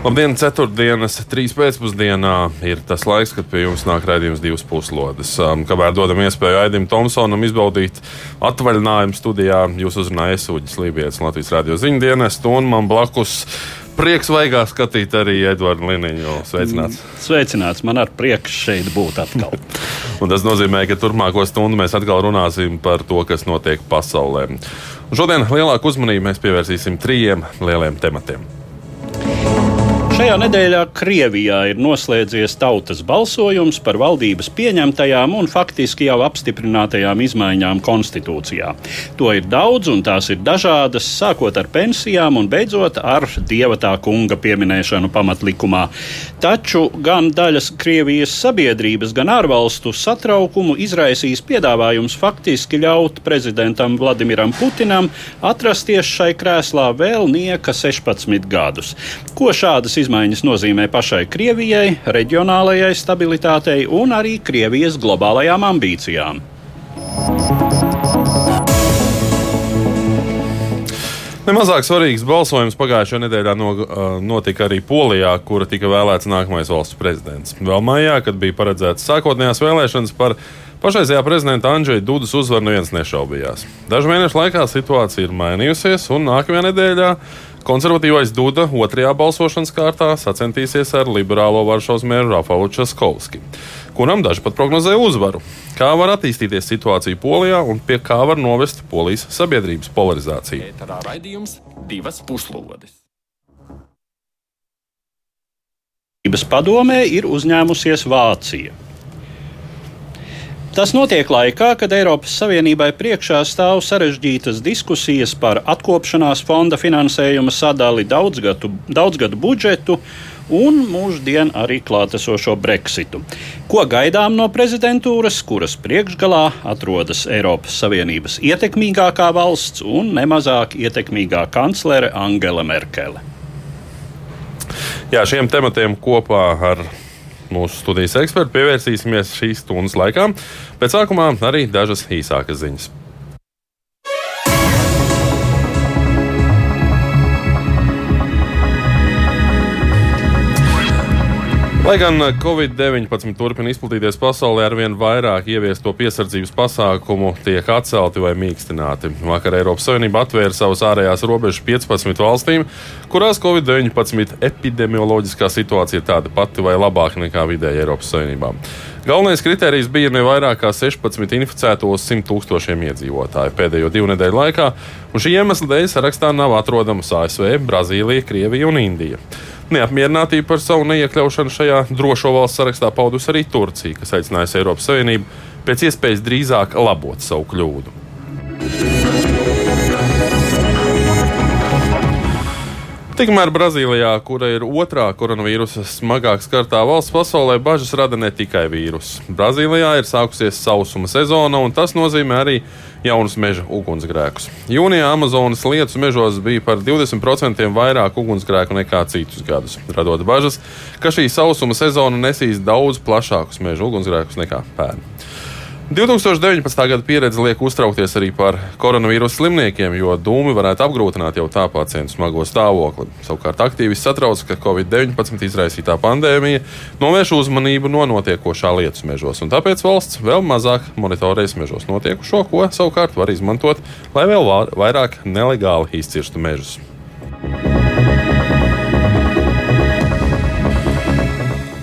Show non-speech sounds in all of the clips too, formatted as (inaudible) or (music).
Labdien, ceturtdienas, trīs pēcpusdienā ir tas laiks, kad pie jums nāk raidījums divas puslodes. Um, kamēr dodam iespēju Aidim Tomsonam izbaudīt atvaļinājumu studijā, jūs uzrunājat Sūģis Lībijams, Latvijas radio ziņu dienestu, un man blakus prieks vaigā skatīt arī Edvardu Liniņu. Sveicināts! Mm, sveicināts! Man ar prieku šeit būt atkal. (laughs) Un tas nozīmē, ka turpmāko stundu mēs atkal runāsim par to, kas notiek pasaulē. Un šodien lielāku uzmanību mēs pievērsīsim trijiem lieliem tematiem. Šajā nedēļā Krievijā ir noslēdzies tautas balsojums par valdības pieņemtajām un faktiski jau apstiprinātajām izmaiņām konstitūcijā. To ir daudz un tās ir dažādas, sākot ar pensijām un beidzot ar dievatā kunga pieminēšanu pamatlikumā. Taču gan daļas Krievijas sabiedrības, gan ārvalstu satraukumu izraisīs piedāvājums faktiski ļaut prezidentam Vladimiram Putinam atrasties šai krēslā vēl nieka 16 gadus. Ko šādas izmaiņas izmaiņas nozīmē pašai Krievijai, reģionālajai stabilitātei un arī Krievijas globālajām ambīcijām. Nemazāk svarīgs balsojums pagājušajā nedēļā no, notika arī Polijā, kura tika vēlēts nākamais valsts prezidents. Vēl maijā, kad bija paredzētas sākotnējās vēlēšanas par pašreizējā prezidenta Andrzeja Dudas uzvaru, neviens nešaubījās. Dažu mēnešu laikā situācija ir mainījusies, un nākamajā nedēļā Konservatīvais Duda otrajā balsošanas kārtā sacensties ar liberālo Varšavas mēru Rafaelu Časkovski, kuram daži pat prognozēja uzvaru. Kā var attīstīties situācija Polijā un pie kā var novest Polijas sabiedrības polarizācija? Ēterā raidījums divas puslodes. Padomē ir uzņēmusies Vācija. Tas notiek laikā, kad Eiropas Savienībai priekšā stāv sarežģītas diskusijas par atkopšanās fonda finansējuma sadali, daudzgadu, daudzgadu budžetu un mūždien arī klātesošo Brexitu. Ko gaidām no prezidentūras, kuras priekšgalā atrodas Eiropas Savienības ietekmīgākā valsts un nemazāk ietekmīgā kanclere Angela Merkele? Jā, šiem tematiem kopā ar mūsu studijas eksperti pievērsīsimies šīs stundas laikā. Pēc sākumā arī dažas īsākas ziņas. Lai gan Covid-19 turpina izplatīties pasaulē, arvien vairāk ieviesto piesardzības pasākumu tiek atcelti vai mīkstināti. Vakar Eiropas Savienība atvēra savas ārējās robežas 15 valstīm, kurās Covid-19 epidemioloģiskā situācija ir tāda pati vai labāka nekā vidēji Eiropas Savienībā. Galvenais kriterijs bija ne vairāk kā 16 inficēto uz 100 tūkstošiem iedzīvotāju pēdējo divu nedēļu laikā, un šī iemesla dēļ sarakstā nav atrodamas ASV, Brazīlija, Krievija un Indija. Neapmierinātību par savu neiekļaušanu šajā drošo valsts sarakstā paudusi arī Turcija, kas aicinājusi Eiropas Savienību pēc iespējas drīzāk labot savu kļūdu. Tikmēr Brazīlijā, kura ir otrā koronavīrusa smagāk skartā valsts pasaulē, bažas rada ne tikai vīruss. Brazīlijā ir sākusies sausuma sezona, un tas nozīmē arī jaunus meža ugunsgrēkus. Jūnijā Amazonas lietus mežos bija par 20% vairāk ugunsgrēku nekā citus gadus, radot bažas, ka šī sausuma sezona nesīs daudz plašākus meža ugunsgrēkus nekā pērn. 2019. gada pieredze liek uztraukties arī par koronavīrusa slimniekiem, jo dūmi varētu apgrūtināt jau tā pacientu smago stāvokli. Savukārt aktīvisti satrauc, ka Covid-19 izraisītā pandēmija novērš uzmanību no notiekošā lietus mežos, un tāpēc valsts vēl mazāk monitorēs mežos notiekušo, ko savukārt var izmantot, lai vēl vairāk nelegāli izcirstu mežus.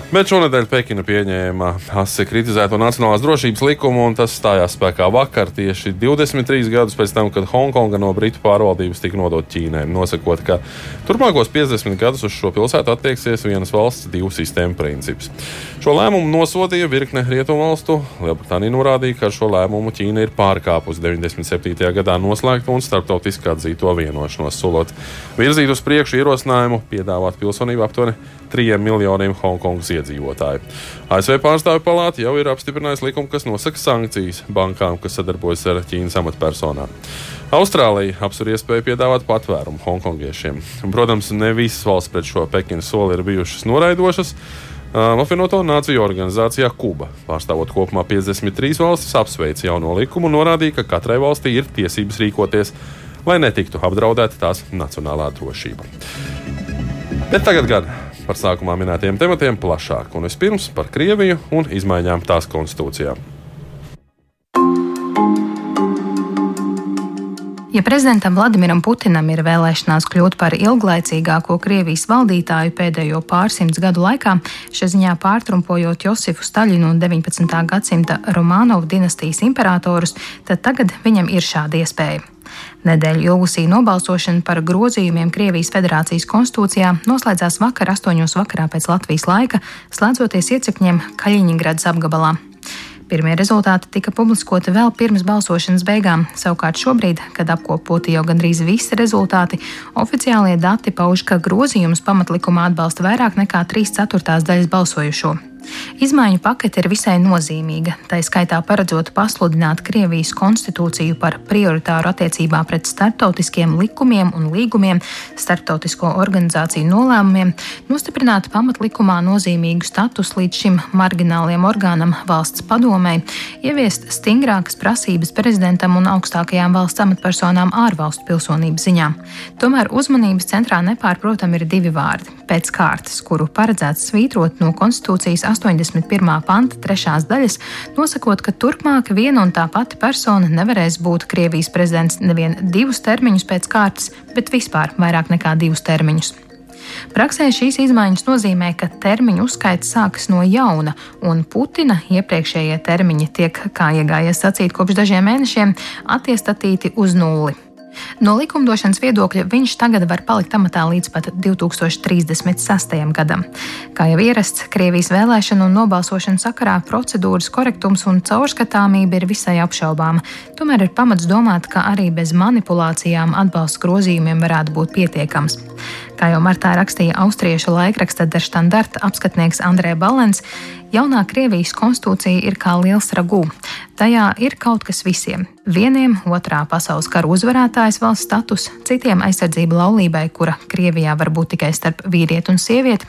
Bet šonadēļ Pekina pieņēma asi kritizēto nacionālās drošības likumu, un tas stājās spēkā vakar, tieši 23 gadus pēc tam, kad Hongkonga no Britu pārvaldības tika nodota Ķīnai, nosakot, ka turpmākos 50 gadus uz šo pilsētu attieksies vienas valsts divu sistēmu princips. Šo lēmumu nosodīja virkne rietumvalstu. Lielbritānija norādīja, ka ar šo lēmumu Ķīna ir pārkāpusi 97. gadā noslēgto un starptautiski atzīto vienošanos, solot virzīt uz priekšu ierosinājumu piedāvāt pilsonību aptuveni trijiem miljoniem Hongkongas iedzīvotāju. ASV pārstāvju palāta jau ir apstiprinājusi likumu, kas nosaka sankcijas bankām, kas sadarbojas ar Ķīnas amatpersonām. Austrālija apsver iespēju piedāvāt patvērumu hongkongiešiem. Protams, ne visas valsts pret šo Pekinas soli ir bijušas noraidošas. Apvienoto Nāciju organizācijā Kuba, pārstāvot kopumā 53 valstis, apsveica jauno likumu un norādīja, ka katrai valstī ir tiesības rīkoties, lai netiktu apdraudēta tās nacionālā drošība. Bet tagad gan par sākumā minētiem tematiem plašāk, un vispirms par Krieviju un izmaiņām tās konstitūcijā. Ja prezidentam Vladimiram Putinam ir vēlēšanās kļūt par ilglaicīgāko Krievijas valdītāju pēdējo pārsimts gadu laikā, šai ziņā pārtrumpojot Josifu Staļinu un 19. gadsimta Romanovu dinastijas imperatorus, tad tagad viņam ir šāda iespēja. Nedēļu ilgusī nobalsošana par grozījumiem Krievijas federācijas konstitūcijā noslēdzās vakar 8. vakarā pēc Latvijas laika, slēdzoties iecirkņiem Kaļiņģeradas apgabalā. Pirmie rezultāti tika publiskoti vēl pirms balsošanas beigām. Savukārt šobrīd, kad apkopoti jau gandrīz visi rezultāti, oficiālie dati pauž, ka grozījums pamatlikumā atbalsta vairāk nekā 3 ceturtās daļas balsojušo. Izmaiņu pakete ir visai nozīmīga. Tā skaitā paredzot pasludināt Krievijas konstitūciju par prioritāru attiecībā pret starptautiskiem likumiem un līgumiem, starptautisko organizāciju nolēmumiem, nostiprināt pamatlikumā nozīmīgu statusu līdz šim margināliem orgānam valsts padomei, ieviest stingrākas prasības prezidentam un augstākajām valsts amatpersonām ārvalstu pilsonības ziņā. Tomēr uzmanības centrā nepārprotam ir divi vārdi - pēc kārtas, kuru paredzēts svītrot no konstitūcijas 81. panta trešās daļas, nosakot, ka turpmāk viena un tā pati persona nevarēs būt Krievijas prezidents nevien divus termiņus pēc kārtas, bet vispār vairāk nekā divus termiņus. Praksē šīs izmaiņas nozīmē, ka termiņu uzskaits sākas no jauna, un Putina iepriekšējie termiņi tiek, kā iegājies sacīt, kopš dažiem mēnešiem attiestatīti uz nulli. No likumdošanas viedokļa viņš tagad var palikt amatā līdz pat 2036. gadam. Kā jau ierasts, Krievijas vēlēšanu un nobalsošanu sakarā procedūras korektums un caurskatāmība ir visai apšaubāma. Tomēr ir pamats domāt, ka arī bez manipulācijām atbalsts grozījumiem varētu būt pietiekams. Kā jau martā rakstīja austriešu laikraksta Der Standarta apskatnieks Andrē Balens, Jaunā Krievijas konstitūcija ir kā liels ragū. Tajā ir kaut kas visiem. Vieniem otrā pasaules kara uzvarētājas valsts status, citiem aizsardzība laulībai, kura Krievijā var būt tikai starp vīrieti un sievieti.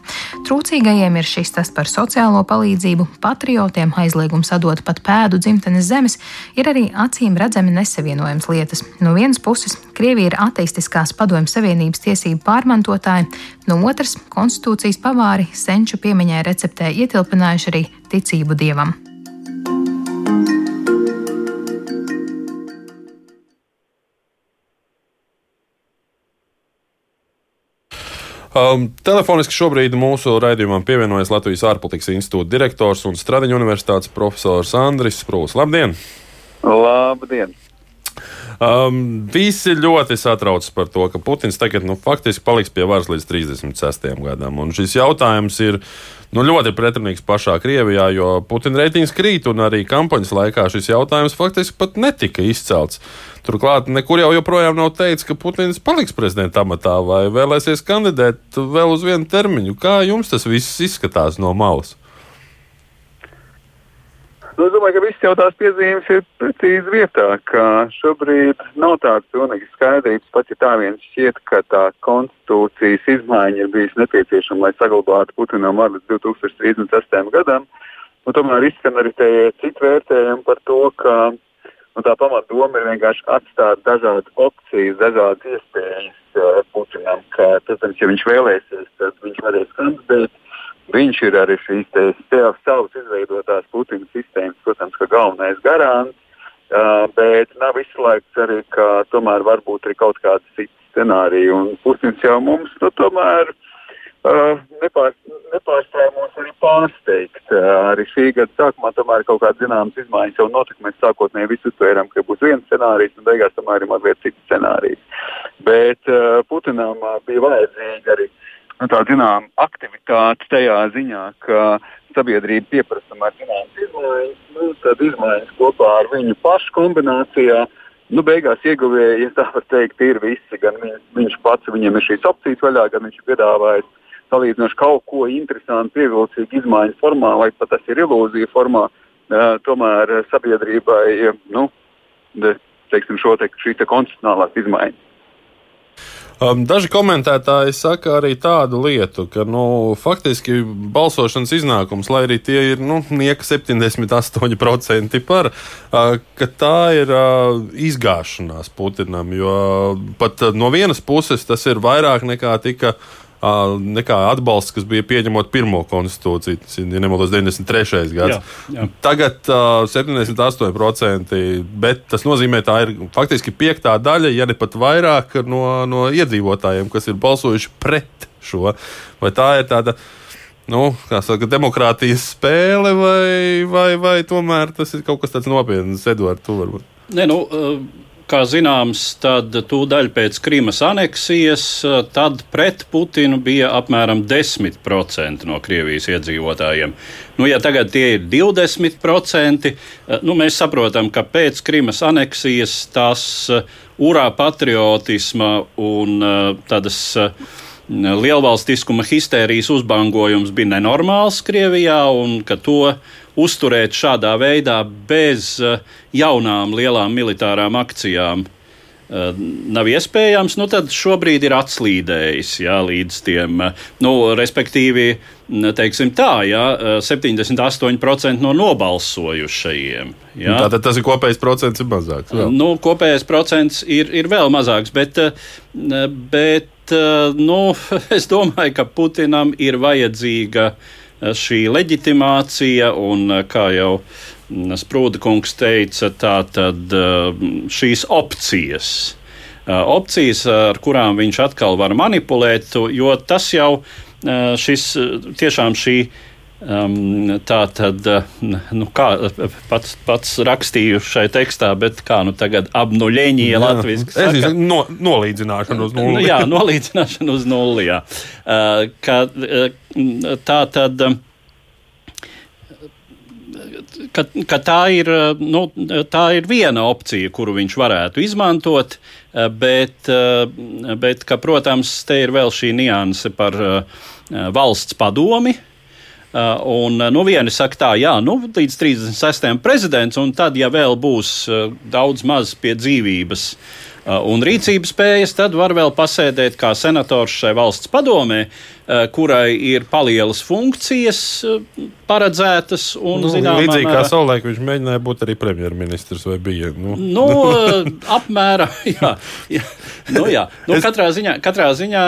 Trūcīgajiem ir šis tas par sociālo palīdzību, patriotiem aizliegums atdot pat pēdu dzimtenes zemes, ir arī acīm redzami nesavienojams lietas. No vienas puses, Krievija ir ateistiskās padomju savienības tiesību pārmantotāja, no otras - konstitūcijas pavāri senču piemiņai receptē ietilpinājuši arī ticību dievam. Um, telefoniski šobrīd mūsu raidījumam pievienojas Latvijas ārpolitikas institūta direktors un Stradiņu universitātes profesors Andris Sprūs. Labdien! Labdien! Um, visi ļoti satraucas par to, ka Putins tagad nu, faktiski paliks pie varas līdz 36. gadam. Un šis jautājums ir nu, ļoti pretrunīgs pašā Krievijā, jo Putina reitings krīt, un arī kampaņas laikā šis jautājums faktiski pat netika izcelts. Turklāt nekur jau joprojām nav teikts, ka Putins paliks prezidenta amatā vai vēlēsies kandidēt vēl uz vienu termiņu. Kā jums tas viss izskatās no malas? Nu, es domāju, ka viss jau tās piezīmes ir precīzi vietā, ka šobrīd nav tādas pilnīgas skaidrības, pat ja tā viens šķiet, ka tā konstitūcijas izmaiņa ir bijusi nepieciešama, lai saglabātu Putinam varu līdz 2036. gadam. Nu, tomēr izskan arī tie citi vērtējumi par to, ka nu, tā pamatdoma ir vienkārši atstāt dažādas opcijas, dažādas iespējas uh, Putinam, ka, protams, ja viņš vēlēsies, tad viņš varēs kandidēt Viņš ir arī šīs savas izveidotās Putina sistēmas, protams, ka galvenais garants, uh, bet nav izslēgts arī, ka tomēr var būt arī kaut kāds cits scenārijs. Un Putins jau mums nu, tomēr uh, nepār, nepārstāja mūs arī pārsteigt. Uh, arī šī gada sākumā tomēr kaut kādas zināmas izmaiņas jau notika. Mēs sākotnēji visi uztvērām, ka būs viens scenārijs, un beigās tomēr ir mazliet cits scenārijs. Bet uh, Putinam uh, bija vajadzīgi arī nu, tā zinām, aktivitāte tajā ziņā, ka sabiedrība pieprasa tomēr zināmas izmaiņas, nu, tad izmaiņas kopā ar viņu pašu kombinācijā. Nu, beigās ieguvēji, ja tā var teikt, ir visi. Gan viņš, viņš pats, viņam ir šīs opcijas vaļā, gan viņš ir piedāvājis salīdzinoši kaut ko interesantu, pievilcīgu izmaiņu formā, vai pat tas ir ilūzija formā, uh, tomēr sabiedrībai nu, de, teiksim, šo te, šī te konstitucionālās izmaiņas. Um, daži komentētāji saka arī tādu lietu, ka nu, faktiski balsošanas iznākums, lai arī tie ir nu, 78% par, uh, ka tā ir uh, izgāšanās Putinam. Jo pat uh, no vienas puses tas ir vairāk nekā tika nekā atbalsts, kas bija pieņemot pirmo konstitūciju. Tas ir ja nemaldos 93. gads. Jā, jā. Tagad uh, 78%, bet tas nozīmē, tā ir faktiski piektā daļa, ja ne pat vairāk no, no iedzīvotājiem, kas ir balsojuši pret šo. Vai tā ir tāda nu, saka, demokrātijas spēle, vai, vai, vai tomēr tas ir kaut kas tāds nopietns, Edvards, tu varbūt? Ne, nu, kā zināms, tad tūdaļ pēc Krīmas aneksijas, tad pret Putinu bija apmēram 10% no Krievijas iedzīvotājiem. Nu, ja tagad tie ir 20%, nu, mēs saprotam, ka pēc Krīmas aneksijas tās urā patriotisma un tādas lielvalstiskuma histērijas uzbangojums bija nenormāls Krievijā un ka to uzturēt šādā veidā bez eh, jaunām lielām militārām akcijām eh, nav iespējams, nu tad šobrīd ir atslīdējis jā, līdz tiem, eh, nu, respektīvi, teiksim tā, jā, 78% no nobalsojušajiem. Jā. Tātad tas ir kopējais procents, ir mazāks. Vēl. Nu, kopējais procents ir, ir vēl mazāks, bet, bet nu, (laughs) es domāju, ka Putinam ir vajadzīga uh, šī leģitimācija, un kā jau Sprūda kungs teica, tā tad šīs opcijas. Opcijas, ar kurām viņš atkal var manipulēt, jo tas jau šis tiešām šī Um, tā tad, nu, kā pats, pats rakstīju šai tekstā, bet kā nu tagad apnuļēņie latviešu saka. No, nolīdzināšana uz nulli. jā, nolīdzināšana uz nulli, jā. Uh, ka, tā tad. Ka, ka tā, ir, nu, tā ir viena opcija, kuru viņš varētu izmantot, bet, bet ka, protams, te ir vēl šī nianse par valsts padomi, un uh, nu, vieni saka, tā, jā, nu, līdz 36. prezidents, un tad, ja vēl būs uh, daudz maz pie dzīvības un rīcības spējas, tad var vēl pasēdēt kā senators šai valsts padomē, kurai ir palielas funkcijas paredzētas. Un, nu, zinām, līdzīgi kā savulaik viņš mēģināja būt arī premjerministrs vai bija. Nu, nu (laughs) apmēram, (laughs) jā. jā. Nu, jā. Nu, katrā, ziņā, katrā ziņā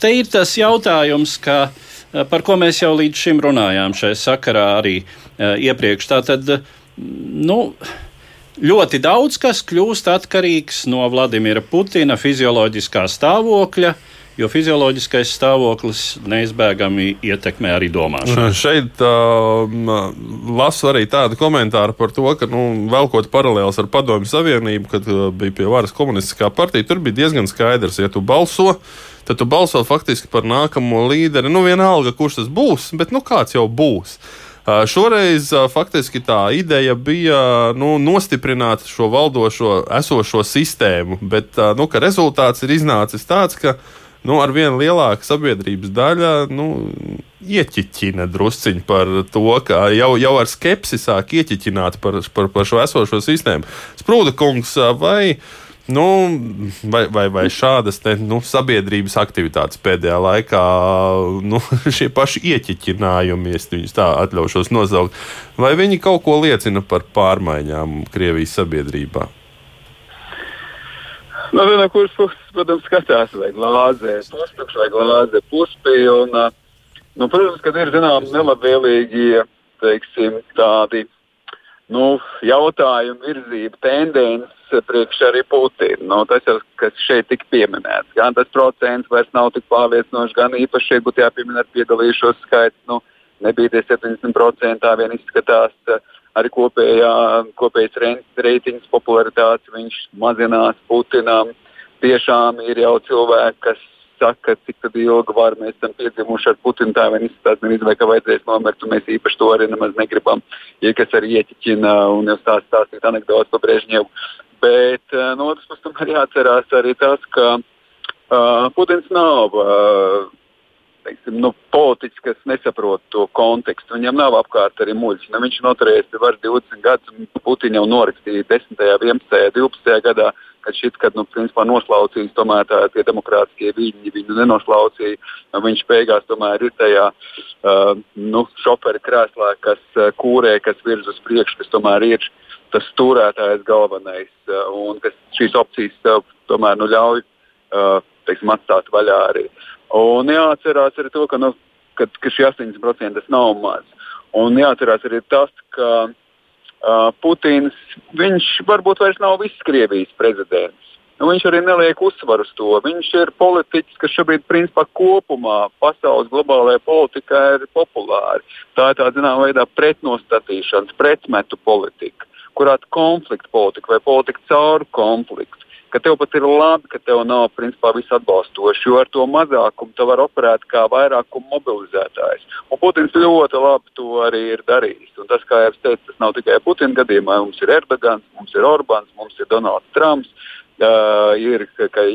te ir tas jautājums, ka par ko mēs jau līdz šim runājām šajā sakarā arī eh, iepriekš. Tātad, nu, ļoti daudz kas kļūst atkarīgs no Vladimira Putina fizioloģiskā stāvokļa. Jo fizioloģiskais stāvoklis neizbēgami ietekmē arī domāšanu. (laughs) Šeit uh, lasu arī tādu komentāru par to, ka, nu, velkot paralēlus ar Padomju Savienību, kad uh, bija pie varas komunistiskā partija, tur bija diezgan skaidrs, ja tu balso, tad tu balso faktiski par nākamo līderi. Nu, vienalga, kurš tas būs, bet nu, kāds jau būs. Uh, šoreiz uh, faktiski tā ideja bija nu, nostiprināt šo valdošo, esošo sistēmu, bet uh, nu, rezultāts ir iznācis tāds, ka nu, ar vien lielāka sabiedrības daļa nu, ieķiķina drusciņi par to, ka jau, jau ar skepsi sāk ieķiķināt par, par, par šo esošo sistēmu. Sprūda kungs, vai Nu, vai, vai, vai šādas te, nu, sabiedrības aktivitātes pēdējā laikā, nu, (laughs) šie paši ieķiķinājumi, es viņus tā atļaušos nosaukt, vai viņi kaut ko liecina par pārmaiņām Krievijas sabiedrībā? Nu, no kuras puses, protams, skatās, vai glāzē pustukšs vai glāzē puspilna. Nu, protams, ka ir zināms nelabvēlīgi, teiksim, tādi nu, jautājumi, virzība, tendence priekš arī Putina. Nu, tas jau, kas šeit tika pieminēts, gan tas procents vairs nav tik pārliecinošs, gan īpaši šeit būtu jāpiemina piedalījušos skaits. Nu, nebija tie 70%, tā vien izskatās. Arī kopējā, kopējais reitings popularitāte viņš mazinās Putinam. Tiešām ir jau cilvēki, kas saka, cik ilgi var mēs esam piedzimuši ar Putinu. Tā vien izskatās, gan izvēle, ka vajadzēs nomirt, un mēs īpaši to arī nemaz negribam. Ja kas arī ieķiķina un jau stāst, stāstīt anekdotas par Brežņevu. Bet uh, no otras puses, tomēr jāatcerās arī tas, ka uh, Putins nav uh, teiksim, nu, politiķis, kas nesaprot to kontekstu. Viņam nav apkārt arī muļķis. Nu, viņš pie varas 20 gadus, un Putina jau norakstīja 10, 11, 12 gadā, kad šit, kad, nu, principā noslaucījis tomēr tā, tie demokrātiskie viņi, viņu nenoslaucīja. Nu, viņš beigās tomēr ir tajā uh, nu, šoferi krēslā, kas uh, kūrē, kas virz uz priekšu, kas tomēr ir tas turētājs galvenais, uh, un kas šīs opcijas tev tomēr nu, ļauj uh, teiksim, atstāt vaļā arī. Un jāatcerās arī to, ka, nu, ka, ka šie 80% tas nav maz. Un jāatcerās arī tas, ka uh, Putins varbūt vairs nav viss Krievijas prezidents. Nu, viņš arī neliek uzsvaru uz to. Viņš ir politiķis, kas šobrīd, principā, kopumā pasaules globālajā politikā ir populāri. Tā ir tāda, zināmā veidā, pretnostatīšanas, pretmetu politika, kurā konflikta politika vai politika caur konfliktu ka tev pat ir labi, ka tev nav principā viss atbalstoši, jo ar to mazākumu tu vari operēt kā vairākumu mobilizētājs. Un Putins ļoti labi to arī ir darījis. Un tas, kā jau es teicu, tas nav tikai Putina gadījumā. Mums ir Erdogans, mums ir Orbāns, mums ir Donalds Trumps, uh, ir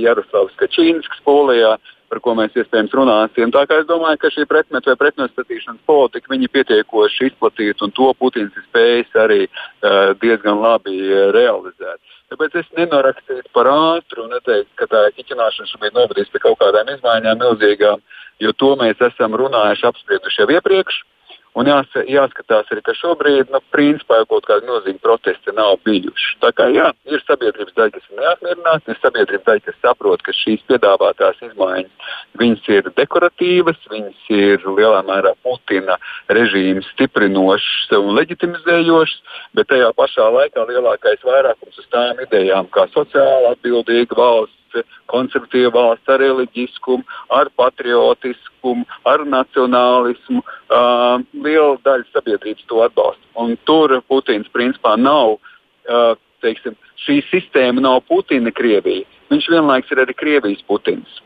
Jaroslavs Kačīnskis Polijā. Uh, par ko mēs iespējams runāsim. Tā kā es domāju, ka šī pretmetu vai pretnostatīšanas politika viņi pietiekoši izplatīta un to Putins ir spējis arī uh, diezgan labi uh, realizēt. Tāpēc es nenorakstītu par ātru un neteiktu, ka tā ķiķināšana šobrīd novadīs pie kaut kādām izmaiņām milzīgām, jo to mēs esam runājuši, apsprieduši jau iepriekš. Un jās, jāskatās arī, ka šobrīd, nu, principā jau kaut kāda milzīga protesta nav bijuši. Tā kā jā, ir sabiedrības daļa, kas ir neapmierināta, ir sabiedrības daļa, kas saprot, ka šīs piedāvātās izmaiņas, viņas ir dekoratīvas, viņas ir lielā mērā Putina režīmu stiprinošas un leģitimizējošas, bet tajā pašā laikā lielākais vairākums uz tām idejām, kā sociāli atbildīga valsts konservatīva valsts ar reliģiskumu, ar patriotiskumu, ar nacionālismu. Uh, liela daļa sabiedrības to atbalsta. Un tur Putins principā nav. Uh, teiksim, šī sistēma nav Putina Krievija. Viņš vienlaikus ir arī Krievijas Putins.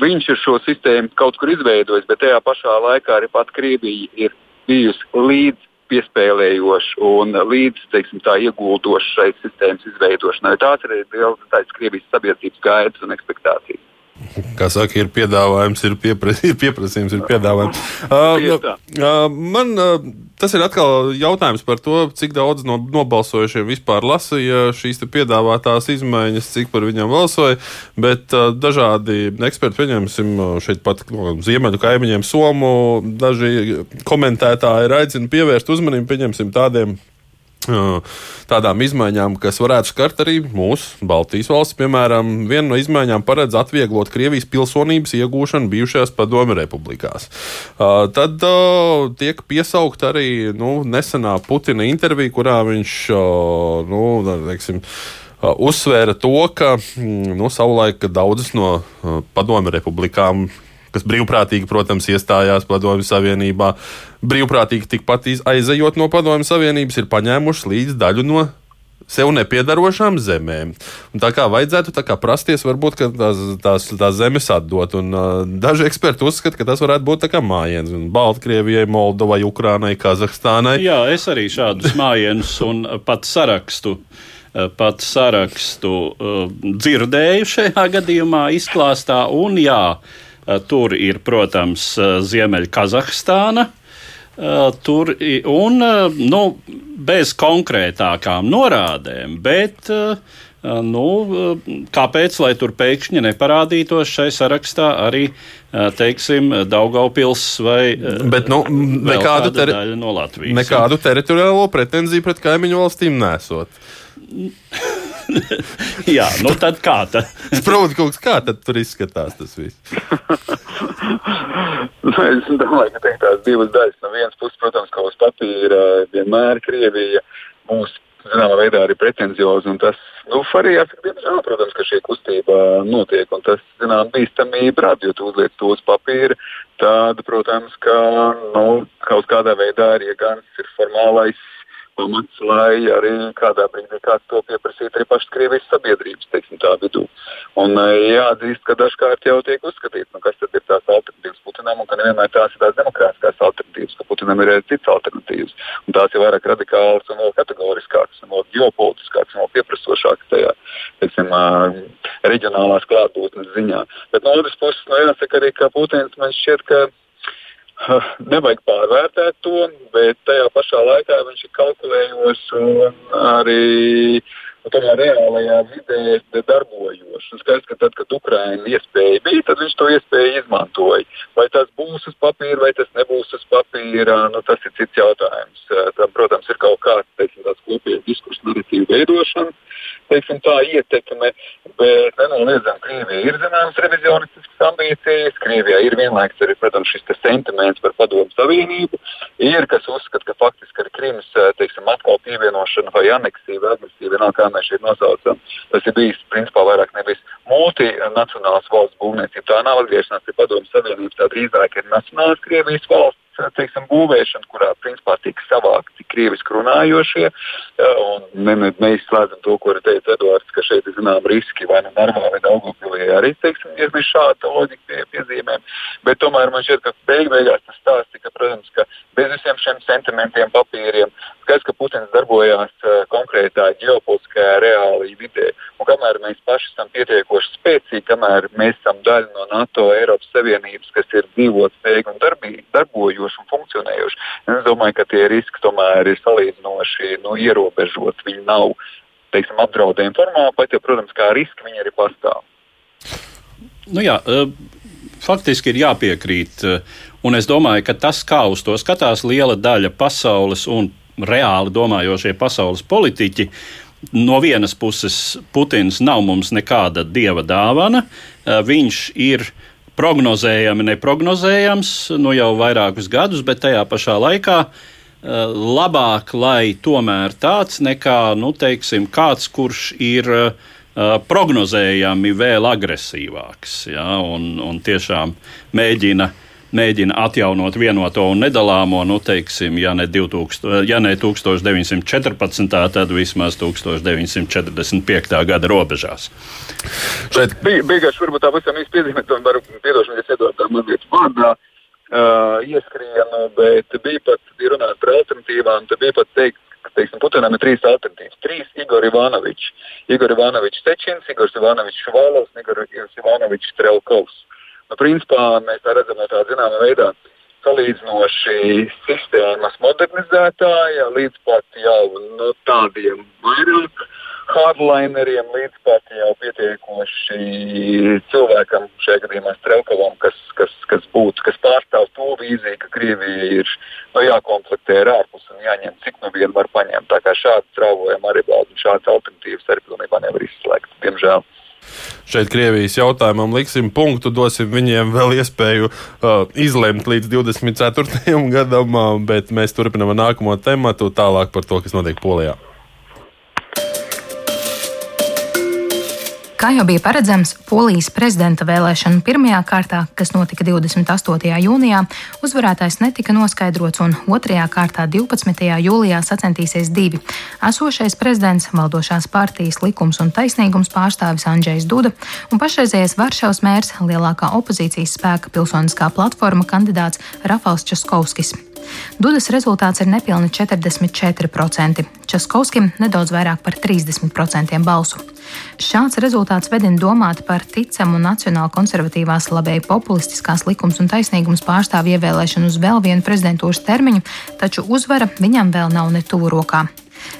Viņš ir šo sistēmu kaut kur izveidojis, bet tajā pašā laikā arī pat Krievija ir bijusi līdz piespēlējoši un līdz teiksim, tā, ieguldoši šai sistēmas izveidošanai. Tās ir liels Krievijas sabiedrības gaidas un ekspektācijas. Kā saka, ir piedāvājums, ir, piepras, (laughs) ir pieprasījums, ir piedāvājums. (laughs) Uh, uh, man uh, tas ir atkal jautājums par to, cik daudz no nobalsojušiem vispār lasīja šīs piedāvātās izmaiņas, cik par viņām balsoja. Bet uh, dažādi eksperti, pieņemsim, šeit pat no ziemeļu kaimiņiem Somu, daži komentētāji aicina pievērst uzmanību, pieņemsim, tādiem tādām izmaiņām, kas varētu skart arī mūsu Baltijas valsts. Piemēram, viena no izmaiņām paredz atvieglot Krievijas pilsonības iegūšanu bijušajās padomju republikās. Tad tiek piesaukt arī nu, nesenā Putina intervija, kurā viņš nu, teiksim, uzsvēra to, ka mm, nu, savulaik daudzas no padomju republikām kas brīvprātīgi, protams, iestājās Padomju Savienībā, brīvprātīgi tikpat aizejot no Padomju Savienības, ir paņēmušas līdzi daļu no sev nepiedarošām zemēm. Un tā kā vajadzētu tā kā prasties, varbūt tās, tās, tās zemes atdot. Un, uh, daži eksperti uzskata, ka tas varētu būt mājiens Baltkrievijai, Moldovai, Ukrānai, Kazahstānai. Jā, es arī šādus mājienus un pat sarakstu. Pat sarakstu uh, dzirdēju šajā gadījumā, izklāstā, un jā, uh, tur ir, protams, eh, Ziemeļkazahstāna. Eh, tur un nu, bez konkrētākām norādēm, bet nu, kāpēc lai tur pēkšņi neparādītos šai sarakstā arī teiksim, Daugaupils vai bet, nu, nekādu, ter no Latvijas. Nekādu teritoriālo pretenziju pret kaimiņu valstīm nesot. (laughs) (laughs) Jā, nu tad kā tad? (laughs) Sprūdi kaut kā tad tur izskatās tas viss. nu, es domāju, ka tās divas daļas. No vienas puses, protams, ka uz papīra vienmēr Krievija mūs zināmā veidā arī pretenziozi. Tas nu, arī jāsaka, diemžēl, protams, ka šī kustība notiek. Un tas, zinām, bīstamība rada, jo tu uzliec to uz papīra. Tad, protams, ka nu, kaut kādā veidā arī gans ir formālais pamats, lai arī kādā brīdī kāds to pieprasītu arī pašas Krievijas sabiedrības teiksim, vidū. Un eh, jāatzīst, ka dažkārt jau tiek uzskatīts, nu, kas tad ir tās alternatīvas Putinam, un ka nevienmēr tās ir tās demokrātiskās alternatīvas, ka Putinam ir cits alternatīvas. Un tās ir vairāk radikālas un vēl kategoriskākas, un vēl ģeopolitiskākas, un vēl pieprasošākas tajā teiksim, reģionālās klātbūtnes ziņā. Bet no otras puses, nu, jāsaka arī, ka Putins man šķiet, ka (laughs) nevajag pārvērtēt to, bet tajā pašā laikā viņš ir kalkulējos un arī nu, tajā reālajā vidē darbojošs. Skaidrs, ka tad, kad Ukraina iespēja bija, tad viņš to iespēju izmantoja. Vai tas būs uz papīra, vai tas nebūs uz papīra, nu, tas ir cits jautājums. Tam, protams, ir kaut kāds teiksim, kopīgs diskursu narratīvu veidošana teiksim, tā ietekme, bet nenoliedzami Krievija ir zināmas revizionistiskas ambīcijas. Krievijā ir vienlaikus arī, protams, šis sentiments par padomu savienību. Ir, kas uzskata, ka faktiski ar Krimas teiksim, atkal pievienošanu vai aneksiju vai agresiju, vienalga kā mēs šeit nosaucam, tas ir bijis principā vairāk nevis multinacionāls valsts būvniecība. Tā nav atgriešanās pie padomu savienības, tā drīzāk ir nacionāls Krievijas valsts teiksim, būvēšana, kurā principā tika savākti krieviski runājošie. Ne, ne, neizslēdzam to, ko ir teicis Edvards, ka šeit ir zinām riski vai nu Narvā vai Daugopilī arī teiksim, ir bijis šāda loģika pie piezīmēm. Bet tomēr man šķiet, ka beig beigās tas stāsts, ka, protams, ka bez visiem šiem sentimentiem, papīriem, skaidrs, ka Putins darbojās uh, konkrētā ģeopolitiskajā reālajā vidē. Un kamēr mēs paši esam pietiekoši spēcīgi, kamēr mēs esam daļa no NATO, Eiropas Savienības, kas ir dzīvot spējīgi un darbī, darbojoši un funkcionējoši, es domāju, ka tie riski tomēr ir salīdzinoši nu, ierobežoti. Viņi nav teiksim, apdraudējumi formā, pat ja, protams, kā riski viņi arī pastāv. Nu jā, faktiski ir jāpiekrīt. Un es domāju, ka tas, kā uz to skatās liela daļa pasaules un reāli domājošie pasaules politiķi, no vienas puses Putins nav mums nekāda dieva dāvana. Viņš ir prognozējami, neprognozējams nu jau vairākus gadus, bet tajā pašā laikā labāk, lai tomēr tāds nekā nu, teiksim, kāds, kurš ir prognozējami vēl agresīvāks ja, un, un tiešām mēģina uh, mēģina atjaunot vienoto un nedalāmo, nu, teiksim, ja ne, 2000, ja ne 1914. tad vismaz 1945. gada robežās. Šeit bija vienkārši varbūt tā pavisam īsti piezīmēt, un varu piedošanu, ja iedod tā mazliet vārdā. Uh, ieskrienu, bet bija pat, runājot par alternatīvām, tad bija pat teikt, ka, teiksim, Putinam ir trīs alternatīvas. Trīs Igor Ivanovičs. Igor Ivanovičs Tečins, Igor Ivanovičs Švalovs, Igor Ivanovičs Trelkovs. Nu, principā mēs tā redzam no tā zināmā veidā salīdzinoši sistēmas modernizētāja līdz pat jau nu, tādiem vairāk hardlineriem, līdz pat jau pietiekoši cilvēkam, šajā gadījumā Strelkovam, kas, kas, kas būtu, kas pārstāv to vīziju, ka Krievija ir nu, jākomplektē ar ārpus un jāņem, cik nu vien var paņemt. Tā kā šāds trauvojumi arī valda un šāds alternatīvas arī pilnībā nevar izslēgt, diemžēl šeit Krievijas jautājumam liksim punktu, dosim viņiem vēl iespēju uh, izlemt līdz 24. gadam, uh, bet mēs turpinām nākamo tematu tālāk par to, kas notiek Polijā. Kā jau bija paredzams, Polijas prezidenta vēlēšanu pirmajā kārtā, kas notika 28. jūnijā, uzvarētājs netika noskaidrots, un otrajā kārtā 12. jūlijā sacensties divi - esošais prezidents, valdošās partijas likums un taisnīgums pārstāvis Andrzejs Duda un pašreizējais Varšavas mērs, lielākā opozīcijas spēka pilsoniskā platforma kandidāts Rafals Časkovskis. Dudas rezultāts ir nepilni 44%, Českovskim nedaudz vairāk par 30% balsu. Šāds rezultāts vedina domāt par ticamu nacionāla konservatīvās labēji populistiskās likums un taisnīgums pārstāvju ievēlēšanu uz vēl vienu prezidentūras termiņu, taču uzvara viņam vēl nav ne tuvu rokā.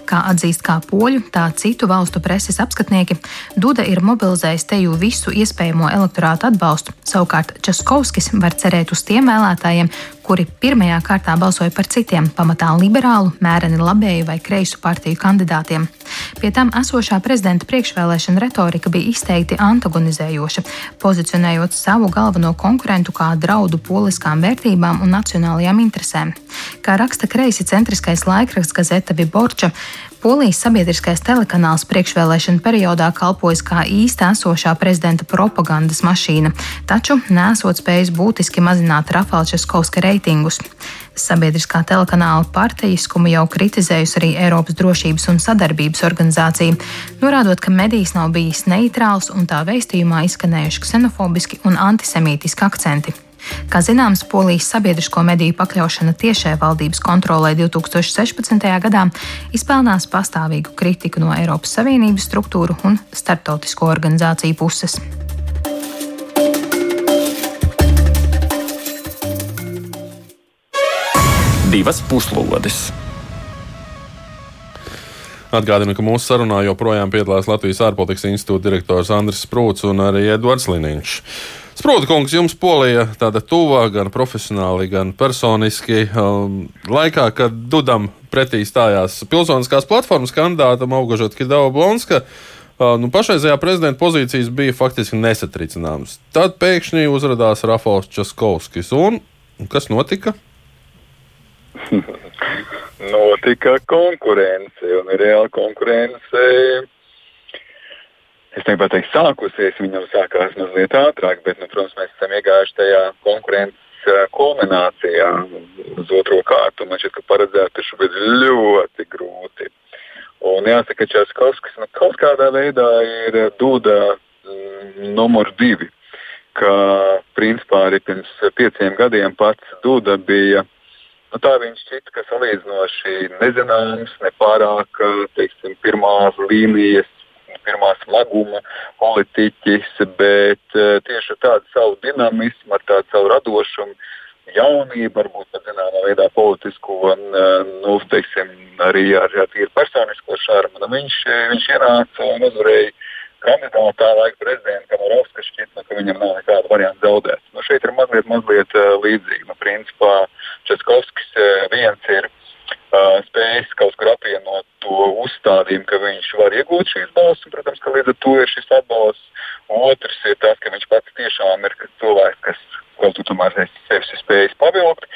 Kā atzīst kā poļu, tā citu valstu preses apskatnieki, Duda ir mobilizējis teju visu iespējamo elektorātu atbalstu. Savukārt Českovskis var cerēt uz tiem vēlētājiem, kuri pirmajā kārtā balsoja par citiem, pamatā liberālu, mēreni labēju vai kreisu partiju kandidātiem. Pie tam esošā prezidenta priekšvēlēšana retorika bija izteikti antagonizējoša, pozicionējot savu galveno konkurentu kā draudu poliskām vērtībām un nacionālajām interesēm. Kā raksta kreisi centriskais laikraksts Gazeta Viborča, Polijas sabiedriskais telekanāls priekšvēlēšana periodā kalpojas kā īsta esošā prezidenta propagandas mašīna, taču nesot spējis būtiski mazināt Rafalčeskovska reitingus. Sabiedriskā telekanāla partijiskumu jau kritizējusi arī Eiropas drošības un sadarbības organizācija, norādot, ka medijs nav bijis neitrāls un tā veistījumā izskanējuši ksenofobiski un antisemītiski akcenti. Kā zināms, Polijas sabiedrisko mediju pakļaušana tiešai valdības kontrolē 2016. gadā izpelnās pastāvīgu kritiku no Eiropas Savienības struktūru un starptautisko organizāciju puses. Divas puslodes. Atgādinu, ka mūsu sarunā joprojām piedalās Latvijas ārpolitikas institūta direktors Andris Sprūts un arī Edvards Liniņš. Sprūta kungs, jums polija tāda tuvā, gan profesionāli, gan personiski. Um, laikā, kad Dudam pretī stājās pilsoniskās platformas kandidātam Augažot Kidava Blonska, uh, nu, pašreizējā prezidenta pozīcijas bija faktiski nesatricināmas. Tad pēkšņi uzrādījās Rafals Časkovskis. Un kas notika? (laughs) notika konkurence, un reāla konkurence. Es negribētu teikt, sākusies, viņa jau sākās mazliet ātrāk, bet, nu, protams, mēs esam iegājuši tajā konkurences kulminācijā uz otro kārtu. Man šķiet, ka paredzēt ir šobrīd ļoti grūti. Un jāsaka, ka Českovskis nu, kaut kādā veidā ir dūda mm, numur divi. Ka principā arī pirms pieciem gadiem pats Duda bija Nu, tā viņš šķita, ka salīdzinoši nezināms, nepārāk teiksim, pirmās līnijas, pirmā smaguma politiķis, bet tieši ar tādu savu dinamismu, ar tādu savu radošumu, jaunību, varbūt pat zināmā veidā politisku un nu, teiksim, arī ar, ar tīru personisko šarmu. Nu, viņš, viņš ienāca un uzvarēja kandidātā laika prezidentam Rovska šķiet, nu, ka viņam nav nekāda varianta zaudēt. Nu, šeit ir mazliet, mazliet līdzīgi. Nu, principā Českovskis viens ir uh, spējis kaut kur apvienot to uzstādījumu, ka viņš var iegūt šīs balsis, un, protams, ka līdz ar to ir šis atbalsts. Otrs ir tas, ka viņš pats tiešām ir cilvēks, kas ko tu tomēr esi spējis pavilkt.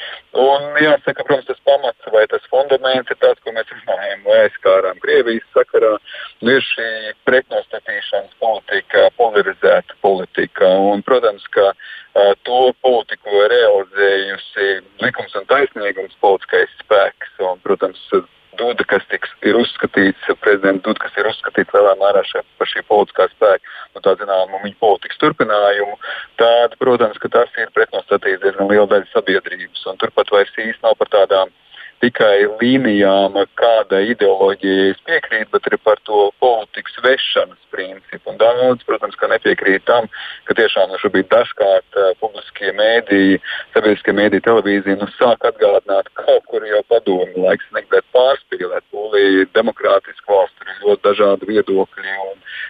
Un jāsaka, protams, tas pamats vai tas fundaments ir tas, ko mēs runājam, vai aizskārām Krievijas sakarā. Nu, ir šī pretnostatīšanas politika, polarizēta politika. Un, protams, ka uh, to politiku realizējusi likums un taisnīgums politiskais spēks. Un, protams, Duda, kas tiks, ir uzskatīts, prezidents Duda, kas ir uzskatīts lielā mērā par šī politiskā spēka, nu, tā zinām, viņa politikas turpinājumu, tad, protams, tas ir pretnostatījis diezgan liela daļa sabiedrības. Turpat vairs īsti nav par tādām tikai līnijām, kāda ideoloģija es piekrītu, bet arī par to politikas vešanas principu. Un daudz, protams, ka nepiekrīt tam, ka tiešām nu, šobrīd dažkārt uh, publiskie mēdīji, sabiedriskie mēdīji, televīzija nu, sāk atgādināt kaut kur jau padomu laiks, negribēt pārspīlēt. Polija ir demokrātiska valsts, tur ir ļoti dažādi viedokļi.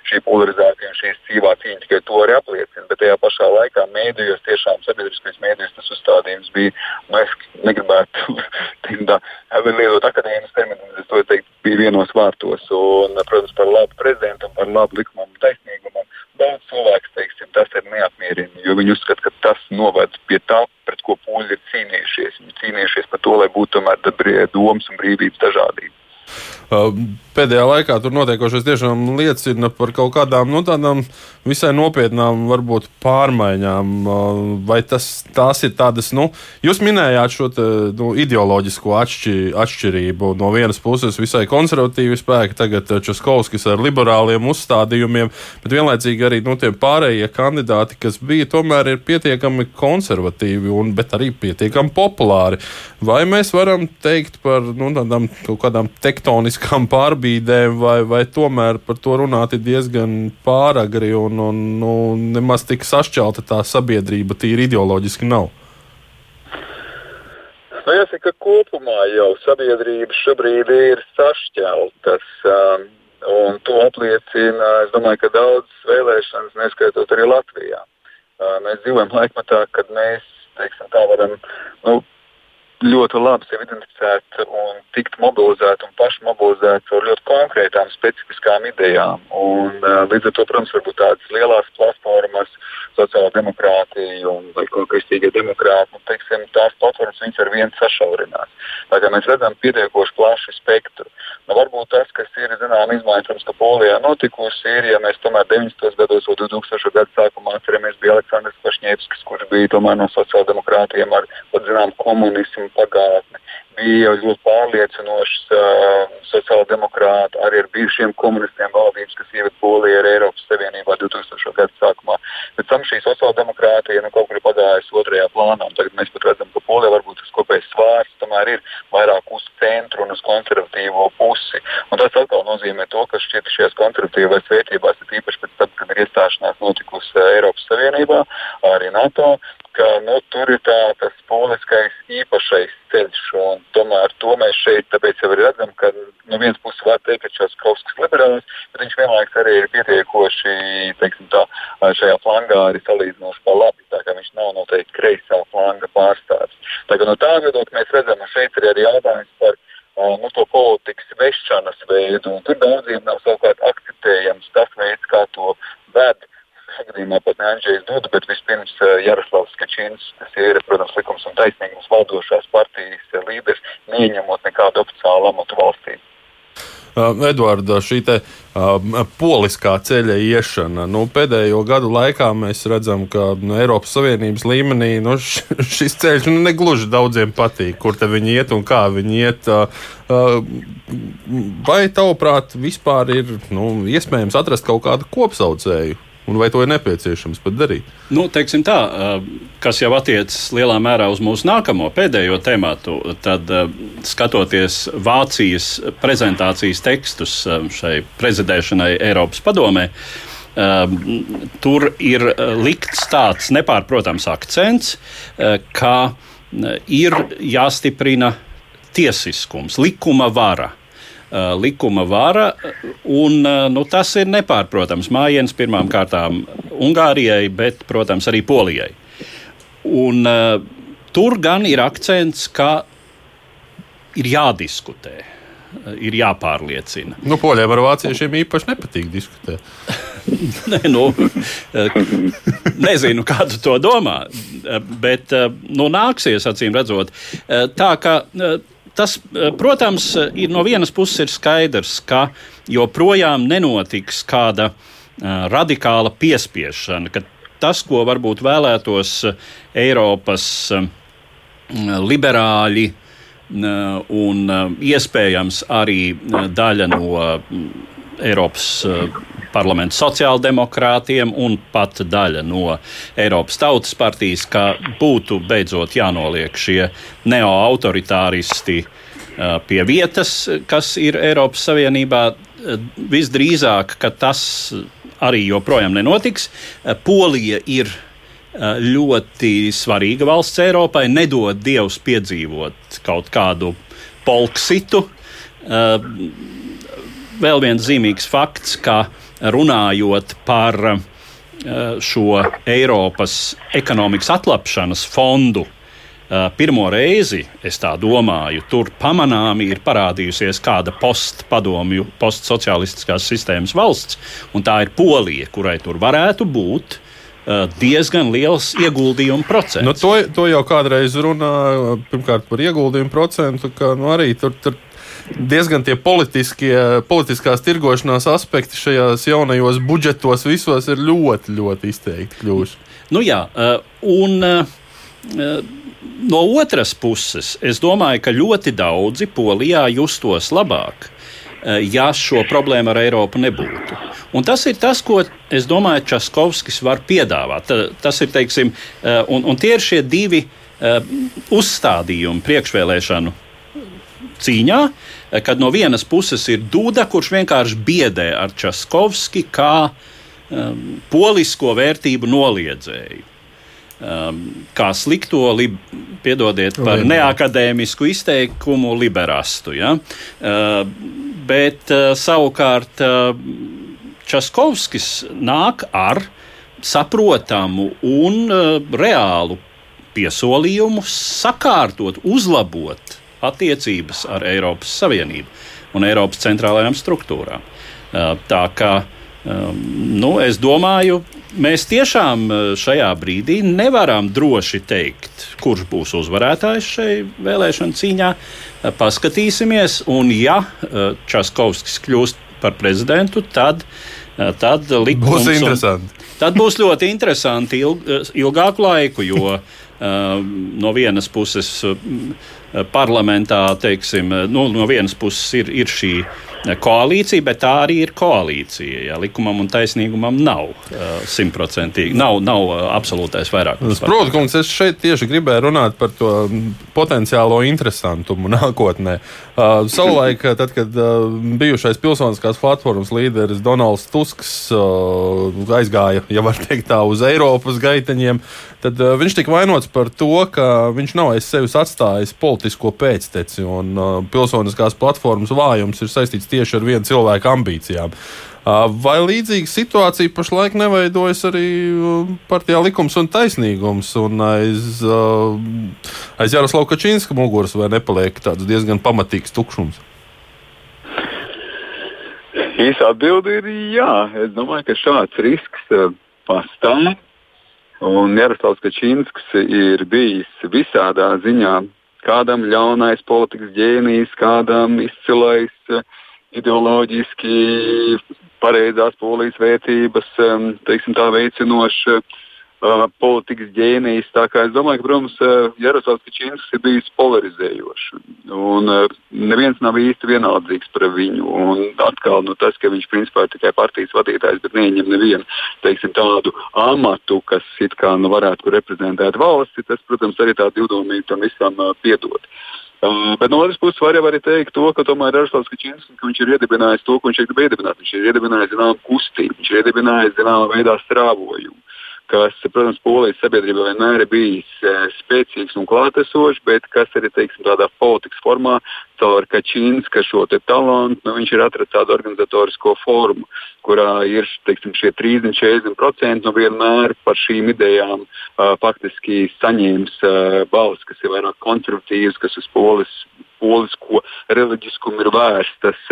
Šī polarizācija un šīs cīvā cīņa tikai to arī apliecina. Bet tajā pašā laikā mēdījos, tiešām sabiedriskais mēdījos, tas uzstādījums bija, nu, es negribētu (laughs) teikt, lietot akadēmisku terminu, es to teiktu, bija vienos vārtos. Un, protams, par labu prezidentam, par labu likumam taisnīgumam. Daudz cilvēku teiksim, tas ir neapmierina, jo viņi uzskata, ka tas noved pie tā, pret ko poļi ir cīnījušies. Viņi cīnījušies par to, lai būtu tomēr domas un brīvības dažādība. Pēdējā laikā tur notiekošais tiešām liecina par kaut kādām nu, tādām visai nopietnām, varbūt pārmaiņām. Vai tas, tās ir tādas, nu, jūs minējāt šo te, nu, ideoloģisko atšķi, atšķirību. No vienas puses visai konservatīvi spēki, tagad Českovskis ar liberāliem uzstādījumiem, bet vienlaicīgi arī nu, tie pārējie kandidāti, kas bija, tomēr ir pietiekami konservatīvi, un, bet arī pietiekami populāri. Vai mēs varam teikt par nu, tādām kaut kādām tektoniskām pārbīdēm, vai, vai tomēr par to runāt ir diezgan pāragri un un, un nu, nemaz tik sašķelta tā sabiedrība tīri ideoloģiski nav. Nu, jāsaka, ka kopumā jau sabiedrība šobrīd ir sašķeltas. Um, un to apliecina, es domāju, ka daudzas vēlēšanas, neskaitot arī Latvijā. Uh, mēs dzīvojam laikmatā, kad mēs teiksim, tā varam nu, ļoti labi sevi identificēt un tikt mobilizēt un paši mobilizēt ar ļoti konkrētām, specifiskām idejām. Un, uh, līdz ar to, protams, varbūt tādas lielas platformas, sociāla demokrātija un kristīgie demokrāti, teiksim, tās platformas viņas ar vienu sašaurinās. Tā kā mēs redzam pietiekoši plašu spektru. Nu, varbūt tas, kas ir zināma izmaiņa, protams, ka Polijā notikusi, ir, ja mēs tomēr 90. gados vai 2000. gadu sākumā atceramies, bija Aleksandrs Pašņēvskis, kurš bija tomēr no sociāldemokrātiem ar, zinām, komunismu pagātni bija ļoti pārliecinošs uh, sociāldemokrāti, arī ar bijušiem komunistiem valdības, kas ievada Poliju ar Eiropas Savienībā 2000. gada sākumā. Pēc tam šī sociāldemokrātija nu, kaut kur ir pagājusi otrajā plānā. Tagad mēs pat redzam, ka Polijā varbūt tas kopējs svārs tomēr ir vairāk uz centru un uz konservatīvo pusi. Un tas atkal nozīmē to, ka šķiet šajās konservatīvās vērtībās Edvards, šī te, uh, poliskā ceļa iešana. Nu, pēdējo gadu laikā mēs redzam, ka nu, Eiropas Savienības līmenī nu, šis ceļš nu, negluži daudziem patīk, kur viņi iet un kā viņi iet. Uh, vai tavuprāt, vispār ir nu, iespējams atrast kaut kādu kopsaucēju? un vai to ir nepieciešams pat darīt? Nu, tā, kas jau attiecas lielā mērā uz mūsu nākamo pēdējo tematu, tad skatoties Vācijas prezentācijas tekstus šai prezidēšanai Eiropas padomē. Tur ir likts tāds nepārprotams akcents, ka ir jāstiprina tiesiskums, likuma vara. Uh, likuma vara, un uh, nu, tas ir nepārprotams mājiens pirmām kārtām Ungārijai, bet, protams, arī Polijai. Un, uh, tur gan ir akcents, ka ir jādiskutē. Ir jāpārliecina. Nu, Poļiem ar vāciešiem īpaši nepatīk diskutēt. (laughs) Nē, nu, nezinu, kādu to domā, bet nu, nāksies acīm redzot. Tā kā tas, protams, ir no vienas puses ir skaidrs, ka joprojām nenotiks kāda radikāla piespiešana, ka tas, ko varbūt vēlētos Eiropas liberāļi un iespējams arī daļa no Eiropas parlamenta sociāldemokrātiem un pat daļa no Eiropas Tautas partijas, ka būtu beidzot jānoliek šie neoautoritāristi pie vietas, kas ir Eiropas Savienībā. Visdrīzāk, ka tas arī joprojām nenotiks. Polija ir ļoti svarīga valsts Eiropai. Nedod Dievs piedzīvot kaut kādu polksitu. Vēl viens zīmīgs fakts, ka runājot par eh, šo Eiropas ekonomikas atlapšanas fondu. Eh, pirmo reizi, es tā domāju, tur pamanāmi ir parādījusies kāda postpadomju, postsocialistiskās sistēmas valsts, un tā ir Polija, kurai tur varētu būt diezgan liels ieguldījumu procents. Nu, to, to jau kādreiz runāja, pirmkārt par ieguldījumu procentu, ka nu, arī tur, tur diezgan tie politiskās tirgošanās aspekti šajos jaunajos budžetos visos ir ļoti, ļoti izteikti kļuvuši. Nu jā, eh, un eh, no otras puses, es domāju, ka ļoti daudzi Polijā justos labāk eh, ja šo problēmu ar Eiropu nebūtu. Un tas ir tas, ko es domāju, Časkovskis var piedāvāt. Tas ir, teiksim, un, un tie ir šie divi uzstādījumi priekšvēlēšanu cīņā, kad no vienas puses ir Duda, kurš vienkārši biedē ar Časkovski kā um, polisko vērtību noliedzēju. Um, kā slikto, lib, piedodiet par neakadēmisku izteikumu, liberastu. Ja? Uh, bet uh, savukārt uh, Časkovskis nāk ar saprotamu un uh, reālu piesolījumu sakārtot, uzlabot attiecības ar Eiropas Savienību un Eiropas centrālajām struktūrām. Tā kā nu, es domāju, mēs tiešām šajā brīdī nevaram droši teikt, kurš būs uzvarētājs šai vēlēšanu cīņā. Paskatīsimies, un ja Časkovskis kļūst par prezidentu, tad, tad likums, būs interesanti. Tad būs ļoti interesanti ilg, ilgāku laiku, jo (laughs) uh, no vienas puses parlamentā, teiksim, nu, no vienas puses ir, ir šī koalīcija, bet tā arī ir koalīcija. Ja likumam un taisnīgumam nav simtprocentīgi, nav, nav absolūtais vairākums. Protams, es šeit tieši gribēju runāt par to potenciālo interesantumu (laughs) nākotnē. Uh, savulaik, tad, kad uh, bijušais pilsoniskās platformas līderis Donalds Tusks uh, aizgāja, ja var teikt tā, uz Eiropas gaiteņiem, tad uh, viņš tika vainots par to, ka viņš nav aiz sevis atstājis politisko pēcteci, un uh, pilsoniskās platformas vājums ir saistīts tieši ar vienu cilvēku ambīcijām. Uh, vai līdzīga situācija pašlaik neveidojas arī partijā likums un taisnīgums, un aiz, uh, aiz Jaroslava Kačīnska muguras vai nepaliek tāds diezgan pamatīgs tukšums? Īsā atbilde ir jā. Es domāju, ka šāds risks pastāv. Un Jaroslavs Kačīnskis ir bijis visādā ziņā kādam ļaunais politikas ģēnijs, kādam izcilais uh, ideoloģiski pareizās polijas vērtības, teiksim, tā veicinošs uh, politikas ģēnijs. Tā kā es domāju, ka, protams, uh, Jaroslavs Kačīnskis ir bijis polarizējošs. Un uh, neviens nav īsti vienaldzīgs par viņu. Un atkal nu, tas, ka viņš principā ir tikai partijas vadītājs, bet neņem nevienu teiksim, tādu amatu, kas it kā nu, varētu reprezentēt valsti, tas, protams, arī tā divdomīgi tam visam piedod. Uh, bet no otras puses var jau arī teikt to, ka tomēr Ražslavs Kačinskis viņš ir iedibinājis to, ko viņš grib iedibināt. Viņš ir iedibinājis zināmu kustību, viņš ir iedibinājis zināmā veidā strāvojumu kas, protams, polijas sabiedrībā vienmēr ir bijis e, spēcīgs un klātesošs, bet kas arī teiksim, tādā politikas formā, caur Kačīnska šo talantu, nu, viņš ir atradzis tādu organizatorisko formu, kurā ir teiksim, šie 30-40% nu, vienmēr par šīm idejām uh, faktiski saņēmis uh, balss, kas ir vairāk konservatīvs, kas uz polis polisko reliģiskumu ir vērstas,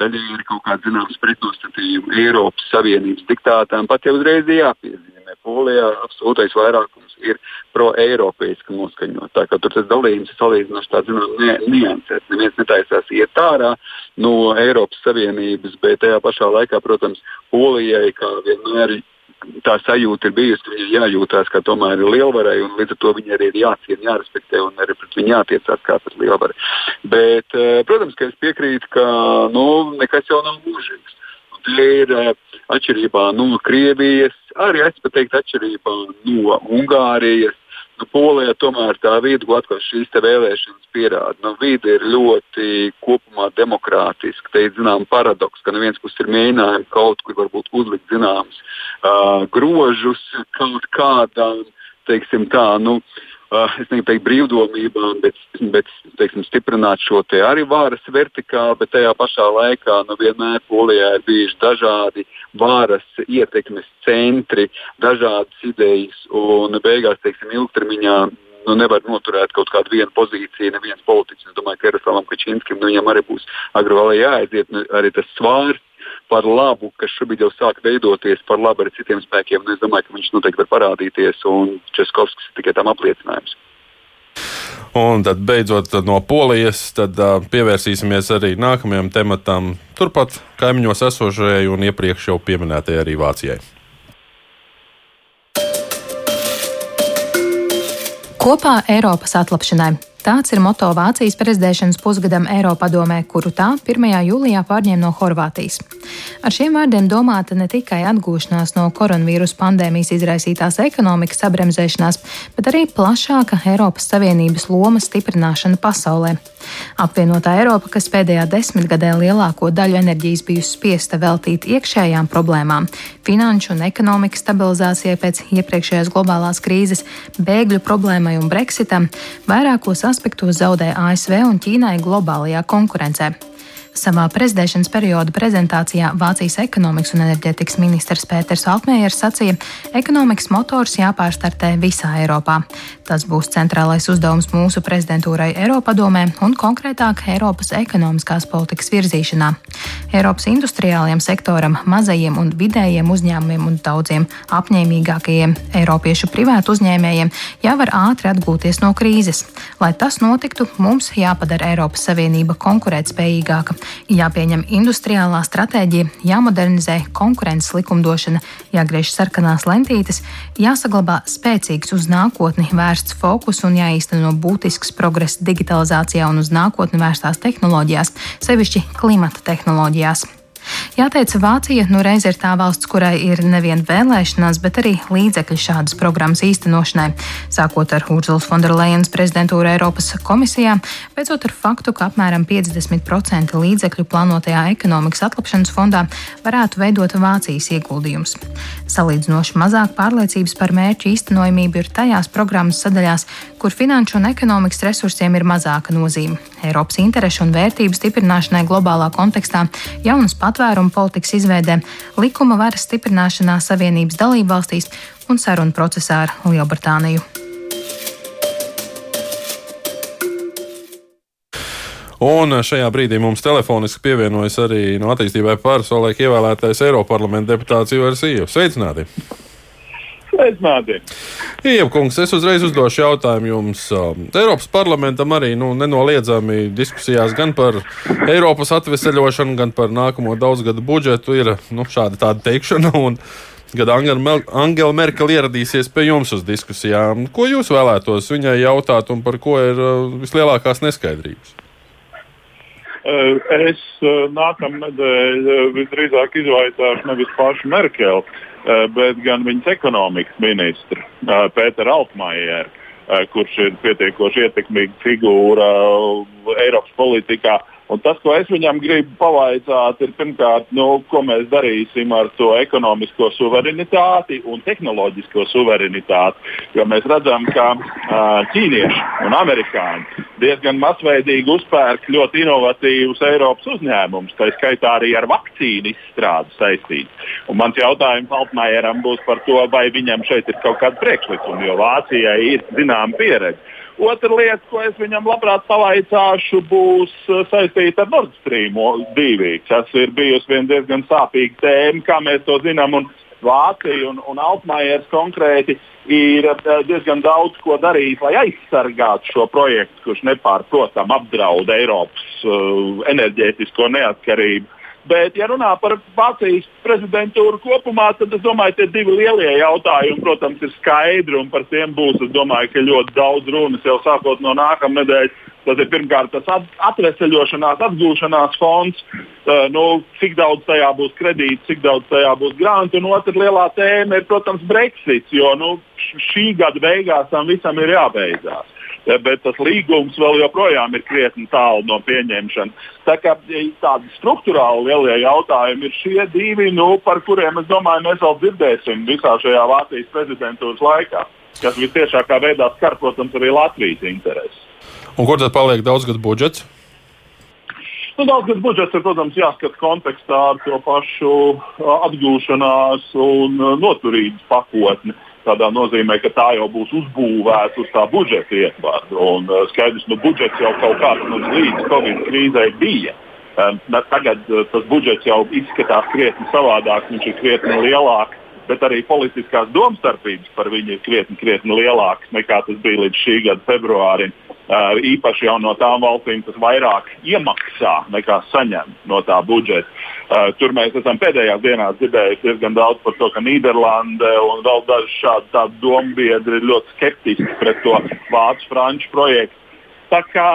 daļai ir kaut kāda zināmas pretnostatījuma Eiropas Savienības diktātām, pat jau uzreiz jāpiezīmē Polijā absolūtais vairākums ir pro-eiropeiski noskaņot. Tā kā tur tas dalījums ir salīdzinoši tāds zinām, niansēts. Neviens netaisās iet ārā no Eiropas Savienības, bet tajā pašā laikā, protams, Polijai kā vienmēr tā sajūta ir bijusi, ka viņai jājūtās kā tomēr ir lielvarai, un līdz ar to viņai arī ir jāciena, jārespektē un arī pret viņu jātiecās kā pret lielvaru. Bet, eh, protams, ka es piekrītu, ka nu, nekas jau nav mūžīgs. Tie ir uh, atšķirībā no Krievijas, arī es pat teiktu atšķirībā no Ungārijas. Nu, Polijā tomēr tā vide, ko atkal šīs vēlēšanas pierāda, nu, vide ir ļoti kopumā demokrātiska. Te ir zināms paradoks, ka no vienas puses ir mēģinājumi kaut kur varbūt uzlikt zināmus uh, grožus kaut kādām, teiksim tā, nu, uh, es negribu teikt brīvdomībām, bet, bet teiksim, stiprināt šo te arī vāras vertikāli, bet tajā pašā laikā nu, vienmēr Polijā ir bijuši dažādi vāras ietekmes centri, dažādas idejas un beigās, teiksim, ilgtermiņā nu, nevar noturēt kaut kādu vienu pozīciju, neviens politiķis. Es domāju, ka Jaroslavam Kačinskim nu, arī būs agri vēl jāaiziet, nu, arī tas svārs par labu, kas šobrīd jau sāk veidoties par labu arī citiem spēkiem. Es domāju, ka viņš noteikti var parādīties, un Českovskis ir tikai tam apliecinājums. Un tad beidzot no polijas tad, uh, pievērsīsimies arī nākamajam tematam, turpat kaimiņos esošajai un iepriekš jau pieminētajai arī Vācijai. Kopā Eiropas atlapšanai. Tāds ir moto Vācijas prezidēšanas pusgadam Eiropadomē, kuru tā 1. jūlijā pārņēma no Horvātijas. Ar šiem vārdiem domāta ne tikai atgūšanās no koronavīrus pandēmijas izraisītās ekonomikas sabremzēšanās, bet arī plašāka Eiropas Savienības lomas stiprināšana pasaulē. Apvienotā Eiropa, kas pēdējā desmitgadē lielāko daļu enerģijas bijusi spiesta veltīt iekšējām problēmām, finanšu un ekonomikas stabilizācijai pēc iepriekšējās globālās krīzes, bēgļu problēmai un Brexitam, vairākos aspektos zaudē ASV un Ķīnai globālajā konkurencē. Savā prezidēšanas perioda prezentācijā Vācijas ekonomikas un enerģētikas ministrs Pēters Altmējers sacīja, ka ekonomikas motors jāpārstartē visā Eiropā. Tas būs centrālais uzdevums mūsu prezidentūrai Eiropadomē un konkrētāk Eiropas ekonomiskās politikas virzīšanā. Eiropas industriālajiem sektoram, mazajiem un vidējiem uzņēmumiem un daudziem apņēmīgākajiem Eiropiešu privātu uzņēmējiem jāvar ātri atgūties no krīzes. Lai tas notiktu, mums jāpadara Eiropas Savienība konkurētspējīgāka Jāpieņem industriālā stratēģija, jāmodernizē konkurences likumdošana, jāgriež sarkanās lentītes, jāsaglabā spēcīgs uz nākotni vērsts fokus un jāīsteno būtisks progress digitalizācijā un uz nākotni vērstās tehnoloģijās, sevišķi klimata tehnoloģijās. Jāteic, Vācija nu reiz ir tā valsts, kurai ir nevien vēlēšanās, bet arī līdzekļi šādas programmas īstenošanai. Sākot ar Urzulas Fonderlejenas prezidentūru Eiropas komisijā, beidzot ar faktu, ka apmēram 50% līdzekļu plānotajā ekonomikas atlapšanas fondā varētu veidot Vācijas ieguldījums. Salīdzinoši mazāk pārliecības par mērķu īstenojamību ir tajās programmas sadaļās, kur finanšu un ekonomikas resursiem ir mazāka nozīme. Eiropas interešu un vērtību stiprināšanai globālā kontekstā, jaunas patvērumu politikas izveidē, likuma varas stiprināšanā Savienības dalībvalstīs un sarunu procesā ar Lielbritāniju. Un šajā brīdī mums telefoniski pievienojas arī no attīstībai pārsolaik ievēlētais Eiropas parlamenta deputāts Ivars Ījus. Sveicināti! Sveicināti! Iepkungs, es uzreiz uzdošu jautājumu jums. Um, Eiropas parlamentam arī nu, nenoliedzami diskusijās gan par Eiropas atveseļošanu, gan par nākamo daudzgadu budžetu ir nu, šāda tāda teikšana. Un, Kad Angela Merkel ieradīsies pie jums uz diskusijām, ko jūs vēlētos viņai jautāt un par ko ir uh, vislielākās neskaidrības? Es nākamnedēļ visdrīzāk izvaicāšu nevis pašu Merkeli, bet gan viņas ekonomikas ministru Pēteru Altmajeru, kurš ir pietiekoši ietekmīga figūra Eiropas politikā. Un tas, ko es viņam gribu pavaicāt, ir pirmkārt, nu, ko mēs darīsim ar to ekonomisko suverenitāti un tehnoloģisko suverenitāti. Jo mēs redzam, ka uh, ķīnieši un amerikāņi diezgan masveidīgi uzpērk ļoti inovatīvus Eiropas uzņēmumus, tā skaitā arī ar vakcīnu izstrādi saistīts. Un mans jautājums Altmajeram būs par to, vai viņam šeit ir kaut kāda priekšlikuma, jo Vācijai ir zināma pieredze. Otra lieta, ko es viņam labprāt pavaicāšu, būs uh, saistīta ar Nord Stream 2, kas ir bijusi diezgan sāpīga tēma, kā mēs to zinām. Un Vācija un, un Altmaiers konkrēti ir uh, diezgan daudz ko darījis, lai aizsargātu šo projektu, kurš nepārprotami apdraud Eiropas uh, enerģētisko neatkarību. Bet, ja runā par Vācijas prezidentūru kopumā, tad es domāju, ka tie divi lielie jautājumi, protams, ir skaidri un par tiem būs, domāju, ļoti daudz runas jau sākot no nākamā nedēļas. Tas ir pirmkārt tas atvesaļošanās, atgūšanās fonds, uh, nu, cik daudz tajā būs kredīti, cik daudz tajā būs grantu. Un otra lielā tēma ir, protams, Brexit, jo nu, šī gada beigās tam visam ir jābeidzās bet tas līgums vēl joprojām ir krietni tālu no pieņemšanas. Tā kā tādi struktūrāli lielie jautājumi ir šie divi, nu, par kuriem es domāju, mēs vēl dzirdēsim visā šajā Vācijas prezidentūras laikā, kas visciešākā veidā skar, protams, arī Latvijas intereses. Un kur tad paliek daudzgad budžets? Nu, Daudzgad budžets ir, protams, jāskata kontekstā ar to pašu atgūšanās un noturības pakotni. Uh, tādā nozīmē, ka tā jau būs uzbūvēta uz tā budžeta ietvaru. Un uh, skaidrs, ka nu, budžets jau kaut kāds mums līdz Covid krīzei bija. Um, tagad uh, tas budžets jau izskatās krietni savādāk, viņš ir krietni lielāks. Bet arī politiskās domstarpības par viņu ir krietni, krietni lielākas nekā tas bija līdz šī gada februārim. Uh, īpaši jau no tām valstīm, kas vairāk iemaksā nekā saņem no tā budžeta. Uh, tur mēs esam pēdējās dienās dzirdējuši diezgan daudz par to, ka Nīderlande un vēl daži šādi dombiedri ir ļoti skeptiski pret to vācu-franču projektu. Tā kā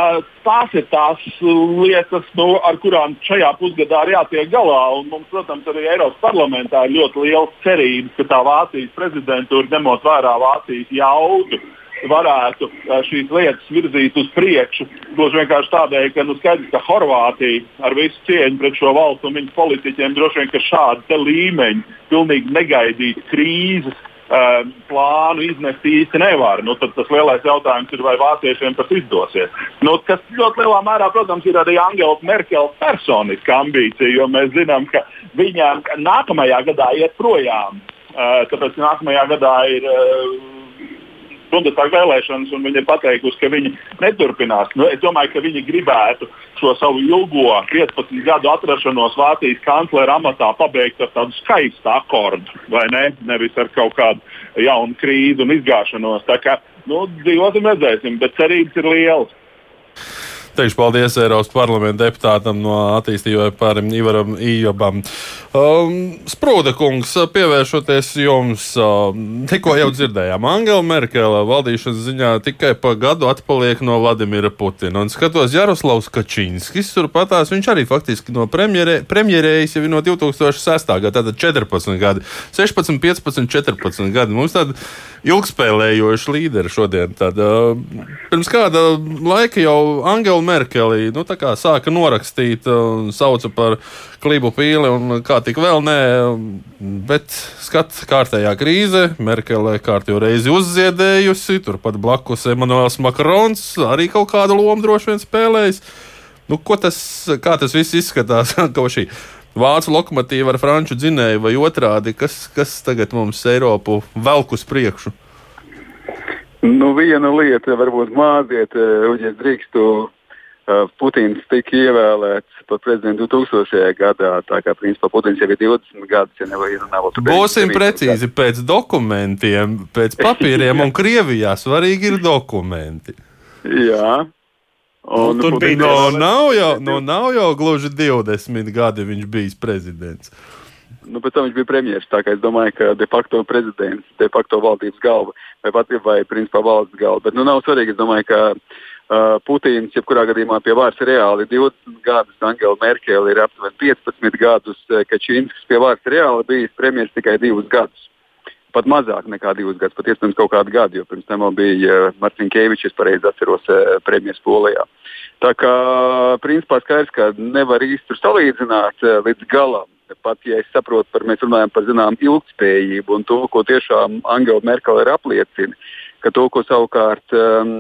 tās ir tās lietas, nu, ar kurām šajā pusgadā ir jātiek galā. Un mums, protams, arī Eiropas parlamentā ir ļoti liela cerība, ka tā Vācijas prezidentūra, ņemot vērā Vācijas jaudu, uh, varētu šīs lietas virzīt uz priekšu. Gluži vienkārši tādēļ, ka nu, skaidrs, ka Horvātija ar visu cieņu pret šo valstu un viņu politiķiem droši vien, ka šādi līmeņi, pilnīgi negaidīti krīzes. Uh, plānu iznest īsti nevar. Nu, tas lielais jautājums ir, vai vāciešiem tas izdosies. Nu, kas ļoti lielā mērā, protams, ir arī Angela Merkele personiska ambīcija, jo mēs zinām, ka viņa nākamajā gadā iet projām. Uh, tāpēc nākamajā gadā ir uh, Bundestāga vēlēšanas, un viņi ir pateikusi, ka viņi neturpinās. Nu, es domāju, ka viņi gribētu šo savu ilgo 15 gadu atrašanos Vācijas kanclera amatā pabeigt ar tādu skaistu akordu, vai ne? Nevis ar kaut kādu jaunu krīzi un izgāšanos. Tā kā nu, dzīvosim, redzēsim, bet cerības ir lielas. Teikšu paldies Eiropas parlamenta deputātam no attīstībai par Ivaram Ijobam. Um, Sprūda kungs, pievēršoties jums, um, tikko jau dzirdējām, Angela Merkele valdīšanas ziņā tikai pa gadu atpaliek no Vladimira Putina. Un skatos, Jaroslavs Kačīnskis turpatās, viņš arī faktiski no premjerē, premjerējas jau no 2006. gada, tātad 14 gadi, 16, 15, 14 gadi. Mums tāda ilgspēlējoša līdera šodien. Tad, uh, pirms kāda laika jau Angela Merkeli nu, sāka norakstīt un sauca par klibu pīli un kā tik vēl nē. Bet skat, kārtējā krīze, Merkele kārtējo reizi uzziedējusi, turpat blakus Emanuels Makrons arī kaut kādu lomu droši vien spēlējis. Nu, tas, kā tas viss izskatās? (laughs) Ko šī vācu lokomotīva ar franču dzinēju vai otrādi, kas, kas tagad mums Eiropu velk uz priekšu? Nu, viena lieta, varbūt māziet, eh, ja drīkstu. Eh, Putins tika ievēlēts par prezidentu 2000. gadā. Tā kā principā Putins jau ir 20 gadus, ja nevar ierunāt. Būsim precīzi gadu. pēc dokumentiem, pēc (laughs) papīriem, un Krievijā svarīgi ir dokumenti. Jā. Un, nu, tur bija no, nav jau, no, nav jau gluži 20 gadi viņš bijis prezidents. Nu, pēc tam viņš bija premjerministrs. Tā kā es domāju, ka de facto prezidents, de facto valdības galva vai pat vai principā valsts galva. Bet nu, nav svarīgi. Es domāju, ka uh, Putins jebkurā gadījumā pie varas reāli 20 gadus, Angela Merkele ir aptuveni 15 gadus, Kačīnskis pie varas reāli bijis premjerministrs tikai divus gadus. Pat mazāk nekā divus gadus, pat iespējams kaut kādu gadu, jo pirms tam bija uh, Marcinkēvičs, es pareizi atceros, uh, premjerministrs Polijā. Tā kā principā skaidrs, ka nevar īsti salīdzināt uh, līdz galam pat ja es saprotu, par, mēs runājam par zināmu ilgspējību un to, ko tiešām Angela Merkele ir apliecina, ka to, ko savukārt um,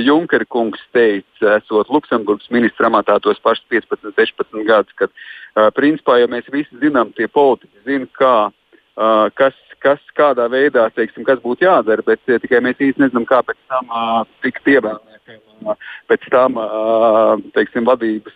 Junkera kungs teica, esot Luksemburgas ministra amatā tos pašus 15, 16 gadus, kad uh, principā jau mēs visi zinām, tie politiķi zina, kā, uh, kas, kas kādā veidā, teiksim, kas būtu jādara, bet uh, tikai mēs īsti nezinām, kā pēc tam uh, tikt ievēlētiem pēc tam teiksim, vadības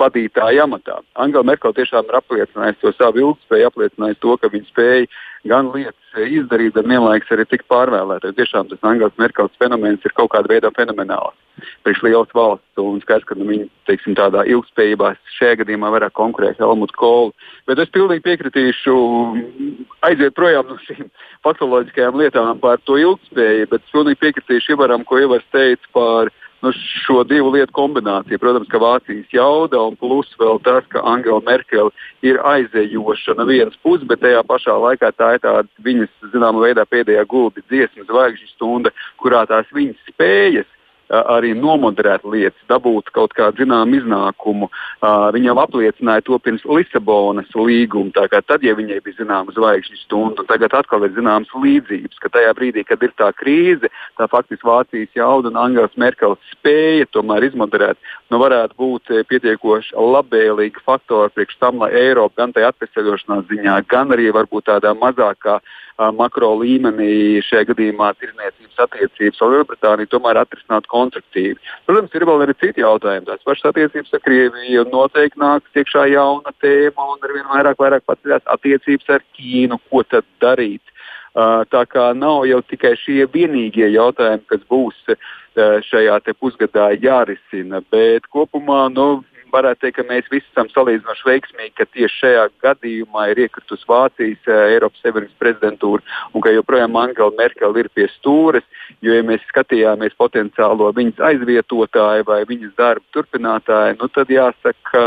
vadītāja amatā. Angela Merkel tiešām ir apliecinājusi to savu ilgspēju, apliecinājusi to, ka viņa spēja gan lietas izdarīt, gan vienlaikus arī tikt pārvēlētai. Tiešām tas Angela Merkels fenomens ir kaut kādā veidā fenomenāls. Priekš lielas valsts un skaidrs, ka nu, viņi teiksim, tādā ilgspējībā šajā gadījumā varētu konkurēt Helmutu Kolu. Bet es pilnīgi piekritīšu aiziet projām no šīm faktoloģiskajām lietām par to ilgspēju, bet es pilnīgi piekritīšu Ivaram, ko Ivars teica par nu, šo divu lietu kombināciju. Protams, ka Vācijas jauda un plus vēl tas, ka Angela Merkele ir aizējoša no vienas puses, bet tajā pašā laikā tā ir tāda viņas, zināmā veidā, pēdējā gulbi dziesmu zvaigžņu stunda, kurā tās viņas spējas arī nomoderēt lietas, dabūt kaut kādu zināmu iznākumu. Viņa jau apliecināja to pirms Lisabonas līguma. Tad, ja viņai bija zināma zvaigžņu stunda, tagad atkal ir zināmas līdzības, ka tajā brīdī, kad ir tā krīze, tā faktiski Vācijas jauda un Angela Merkele spēja tomēr izmoderēt, nu varētu būt pietiekoši labvēlīgi faktori priekš tam, lai Eiropa gan tajā atvesaļošanās ziņā, gan arī varbūt tādā mazākā makro līmenī, šajā gadījumā tirzniecības attiecības ar Lielbritāniju, tomēr atrisināt konstruktīvi. Protams, ir vēl arī citi jautājumi. Tās pašas attiecības ar Krieviju noteikti nāks iekšā jauna tēma un ar vien vairāk, vairāk paceļās attiecības ar Ķīnu. Ko tad darīt? Tā kā nav jau tikai šie vienīgie jautājumi, kas būs šajā pusgadā jārisina, bet kopumā nu, varētu teikt, ka mēs visi esam salīdzinoši veiksmīgi, ka tieši šajā gadījumā ir iekritusi Vācijas uh, Eiropas Savienības prezidentūra un ka joprojām Angela Merkele ir pie stūres. Jo, ja mēs skatījāmies potenciālo viņas aizvietotāju vai viņas darba turpinātāju, nu, tad jāsaka, ka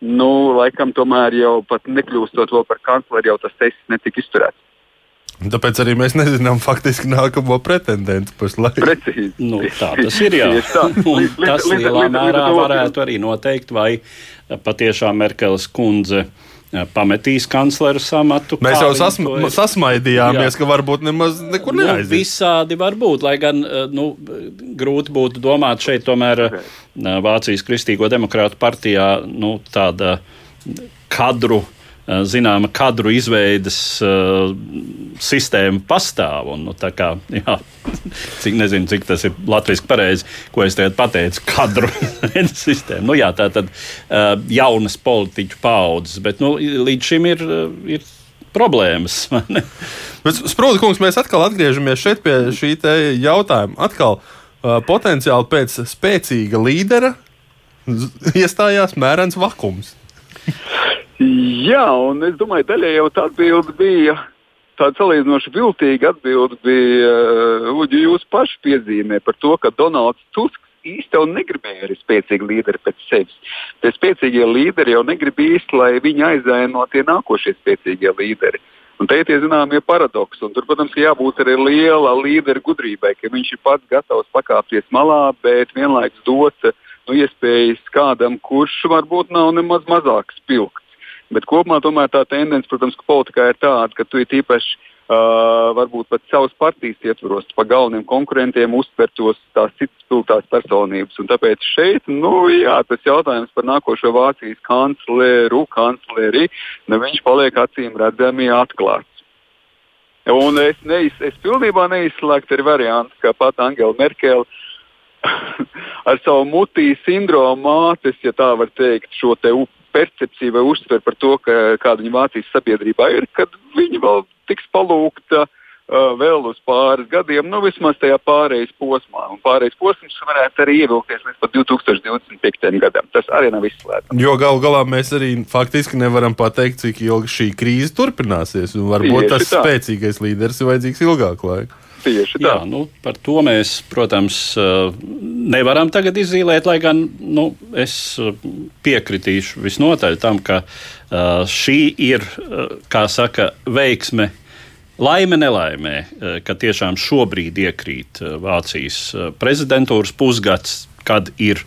nu, laikam tomēr jau pat nekļūstot par kancleru, jau tas tests netika izturēts. Tāpēc arī mēs nezinām faktiski nākamo pretendentu pašlaik. Precīzi. Nu, tā tas ir. Jā. (laughs) Un tas lielā mērā varētu arī noteikt, vai patiešām Merkeles kundze pametīs kancleru samatu. Mēs jau sasma, ir... sasmaidījāmies, jā. ka varbūt nemaz nekur neaizies. Nu, visādi var būt, lai gan nu, grūti būtu domāt šeit tomēr. Vācijas Kristīgo demokrātu partijā nu, tāda kadru Eh, zināma kadru izveides uh, sistēma pastāv. Un, nu, kā, (laughs) jā, cik, nezinu, cik tas ir latviešu pareizi, ko es tagad pateicu, kadru (laughs) sistēma. Nu, jā, tā tad uh, jaunas politiķu paudzes, bet nu, līdz šim ir. ir problēmas. (laughs) Sprūdi kungs, mēs atkal atgriežamies šeit pie šī jautājuma. Atkal uh, potenciāli pēc spēcīga līdera iestājās mērens vakums. Jā, un es domāju, daļai jau tā atbilde bija tāda salīdzinoši viltīga atbilde bija uh, Uģi jūsu pašu piezīmē par to, ka Donalds Tusks jau negribēja arī spēcīgu līderi pēc sevis. Tie spēcīgie līderi jau negrib īsti, lai viņi aizēno tie nākošie spēcīgie līderi. Un te ir tie zināmie paradoksi. Tur, protams, jābūt arī liela līdera gudrībai, ka viņš ir pats gatavs pakāpties malā, bet vienlaikus dot nu, iespējas kādam, kurš varbūt nav nemaz mazāk spilgts. Bet kopumā tomēr tā tendence, protams, ka politikā ir tāda, ka tu ir īpaši uh, varbūt pat savas partijas ietvaros pa galveniem konkurentiem uztver tos tās citas spilgtās personības. Un tāpēc šeit, nu jā, tas jautājums par nākošo Vācijas kancleru, kancleri, nu, viņš paliek acīm redzami atklāts. Un es, neiz, es pilnībā neizslēgtu arī variantu, ka pat Angela Merkele (laughs) ar savu mutīs sindromu mātes, ja tā var teikt, šo te percepciju vai uztveri par to, ka, kāda viņa Vācijas sabiedrībā ir, kad viņa vēl tiks palūgta uh, vēl uz pāris gadiem, nu vismaz tajā pārejas posmā. Un pārejas posms varētu arī ievilkties līdz pat 2025. gadam. Tas arī nav izslēgts. Jo galu galā mēs arī faktiski nevaram pateikt, cik ilgi šī krīze turpināsies. Varbūt Tieši tas tā. spēcīgais līderis ir vajadzīgs ilgāku laiku. Tieši tā. Jā, nu, par to mēs, protams, eh, nevaram tagad izzīmēt, lai gan nu, es eh, piekritīšu visnotaļ tam, ka eh, šī ir, kā saka, veiksme. Laime, nelaimē, ka tiešām šobrīd iekrīt Vācijas prezidentūras pusgads, kad ir,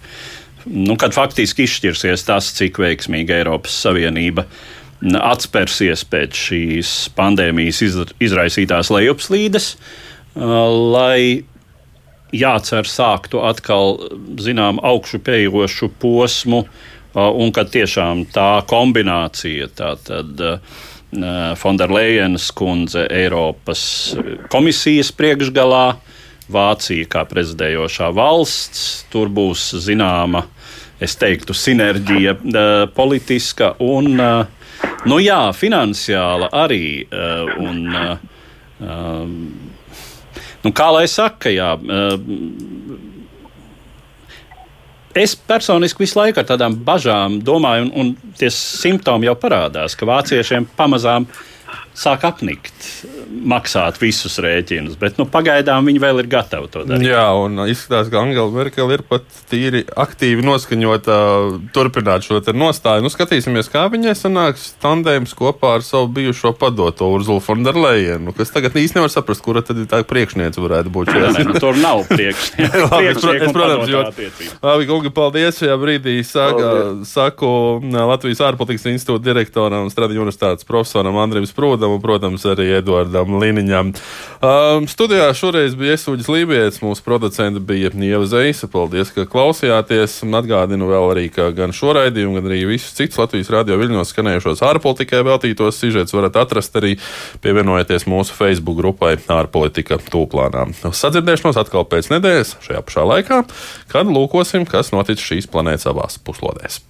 nu, kad faktiski izšķirsies tas, cik veiksmīgi Eiropas Savienība atspērsies pēc šīs pandēmijas izra- izraisītās lejupslīdes. Uh, lai jācer sāktu atkal zinām augšupējošu posmu, uh, un ka tiešām tā kombinācija, tātad Fonderlejenas kundze Eiropas komisijas priekšgalā, Vācija kā prezidējošā valsts, tur būs zināma, es teiktu, sinerģija uh, politiska un, uh, nu jā, finansiāla arī. Uh, un, uh, um, Nu, kā lai saka, jā, es personiski visu laiku ar tādām bažām domāju, un, un tie simptomi jau parādās, ka vāciešiem pamazām sāk apnikt maksāt visus rēķinus, bet nu, pagaidām viņi vēl ir gatavi to darīt. Jā, un izskatās, ka Angela Merkele ir pat tīri aktīvi noskaņota turpināt šo nostāju. Nu, skatīsimies, kā viņai sanāks tandēms kopā ar savu bijušo padoto Urzulu Fonderlejenu, kas tagad īsti nevar saprast, kura tad ir tā priekšniece varētu būt. Nē, nē, nu, tur nav priekšnieku. (laughs) Labi, es, es, protams, attiecības. Labi, Gunga, paldies šajā brīdī. Saka, saku nā, Latvijas ārpolitikas institūta direktoram, Stradiņu universitātes profesoram Andrim Sprūdam un, protams, arī Eduardam Liniņam. Um, studijā šoreiz bija Esuģis Lībijams, mūsu producents bija Nieva Zeisa. Paldies, ka klausījāties. Atgādinu vēl arī, ka gan šo raidījumu, gan arī visus citus Latvijas radio viļņos skanējušos ārpolitikai veltītos sižetus varat atrast arī pievienojoties mūsu Facebook grupai ārpolitika tūplānā. Sadzirdēšanos atkal pēc nedēļas šajā pašā laikā, kad lūkosim, kas noticis šīs planētas abās puslodēs.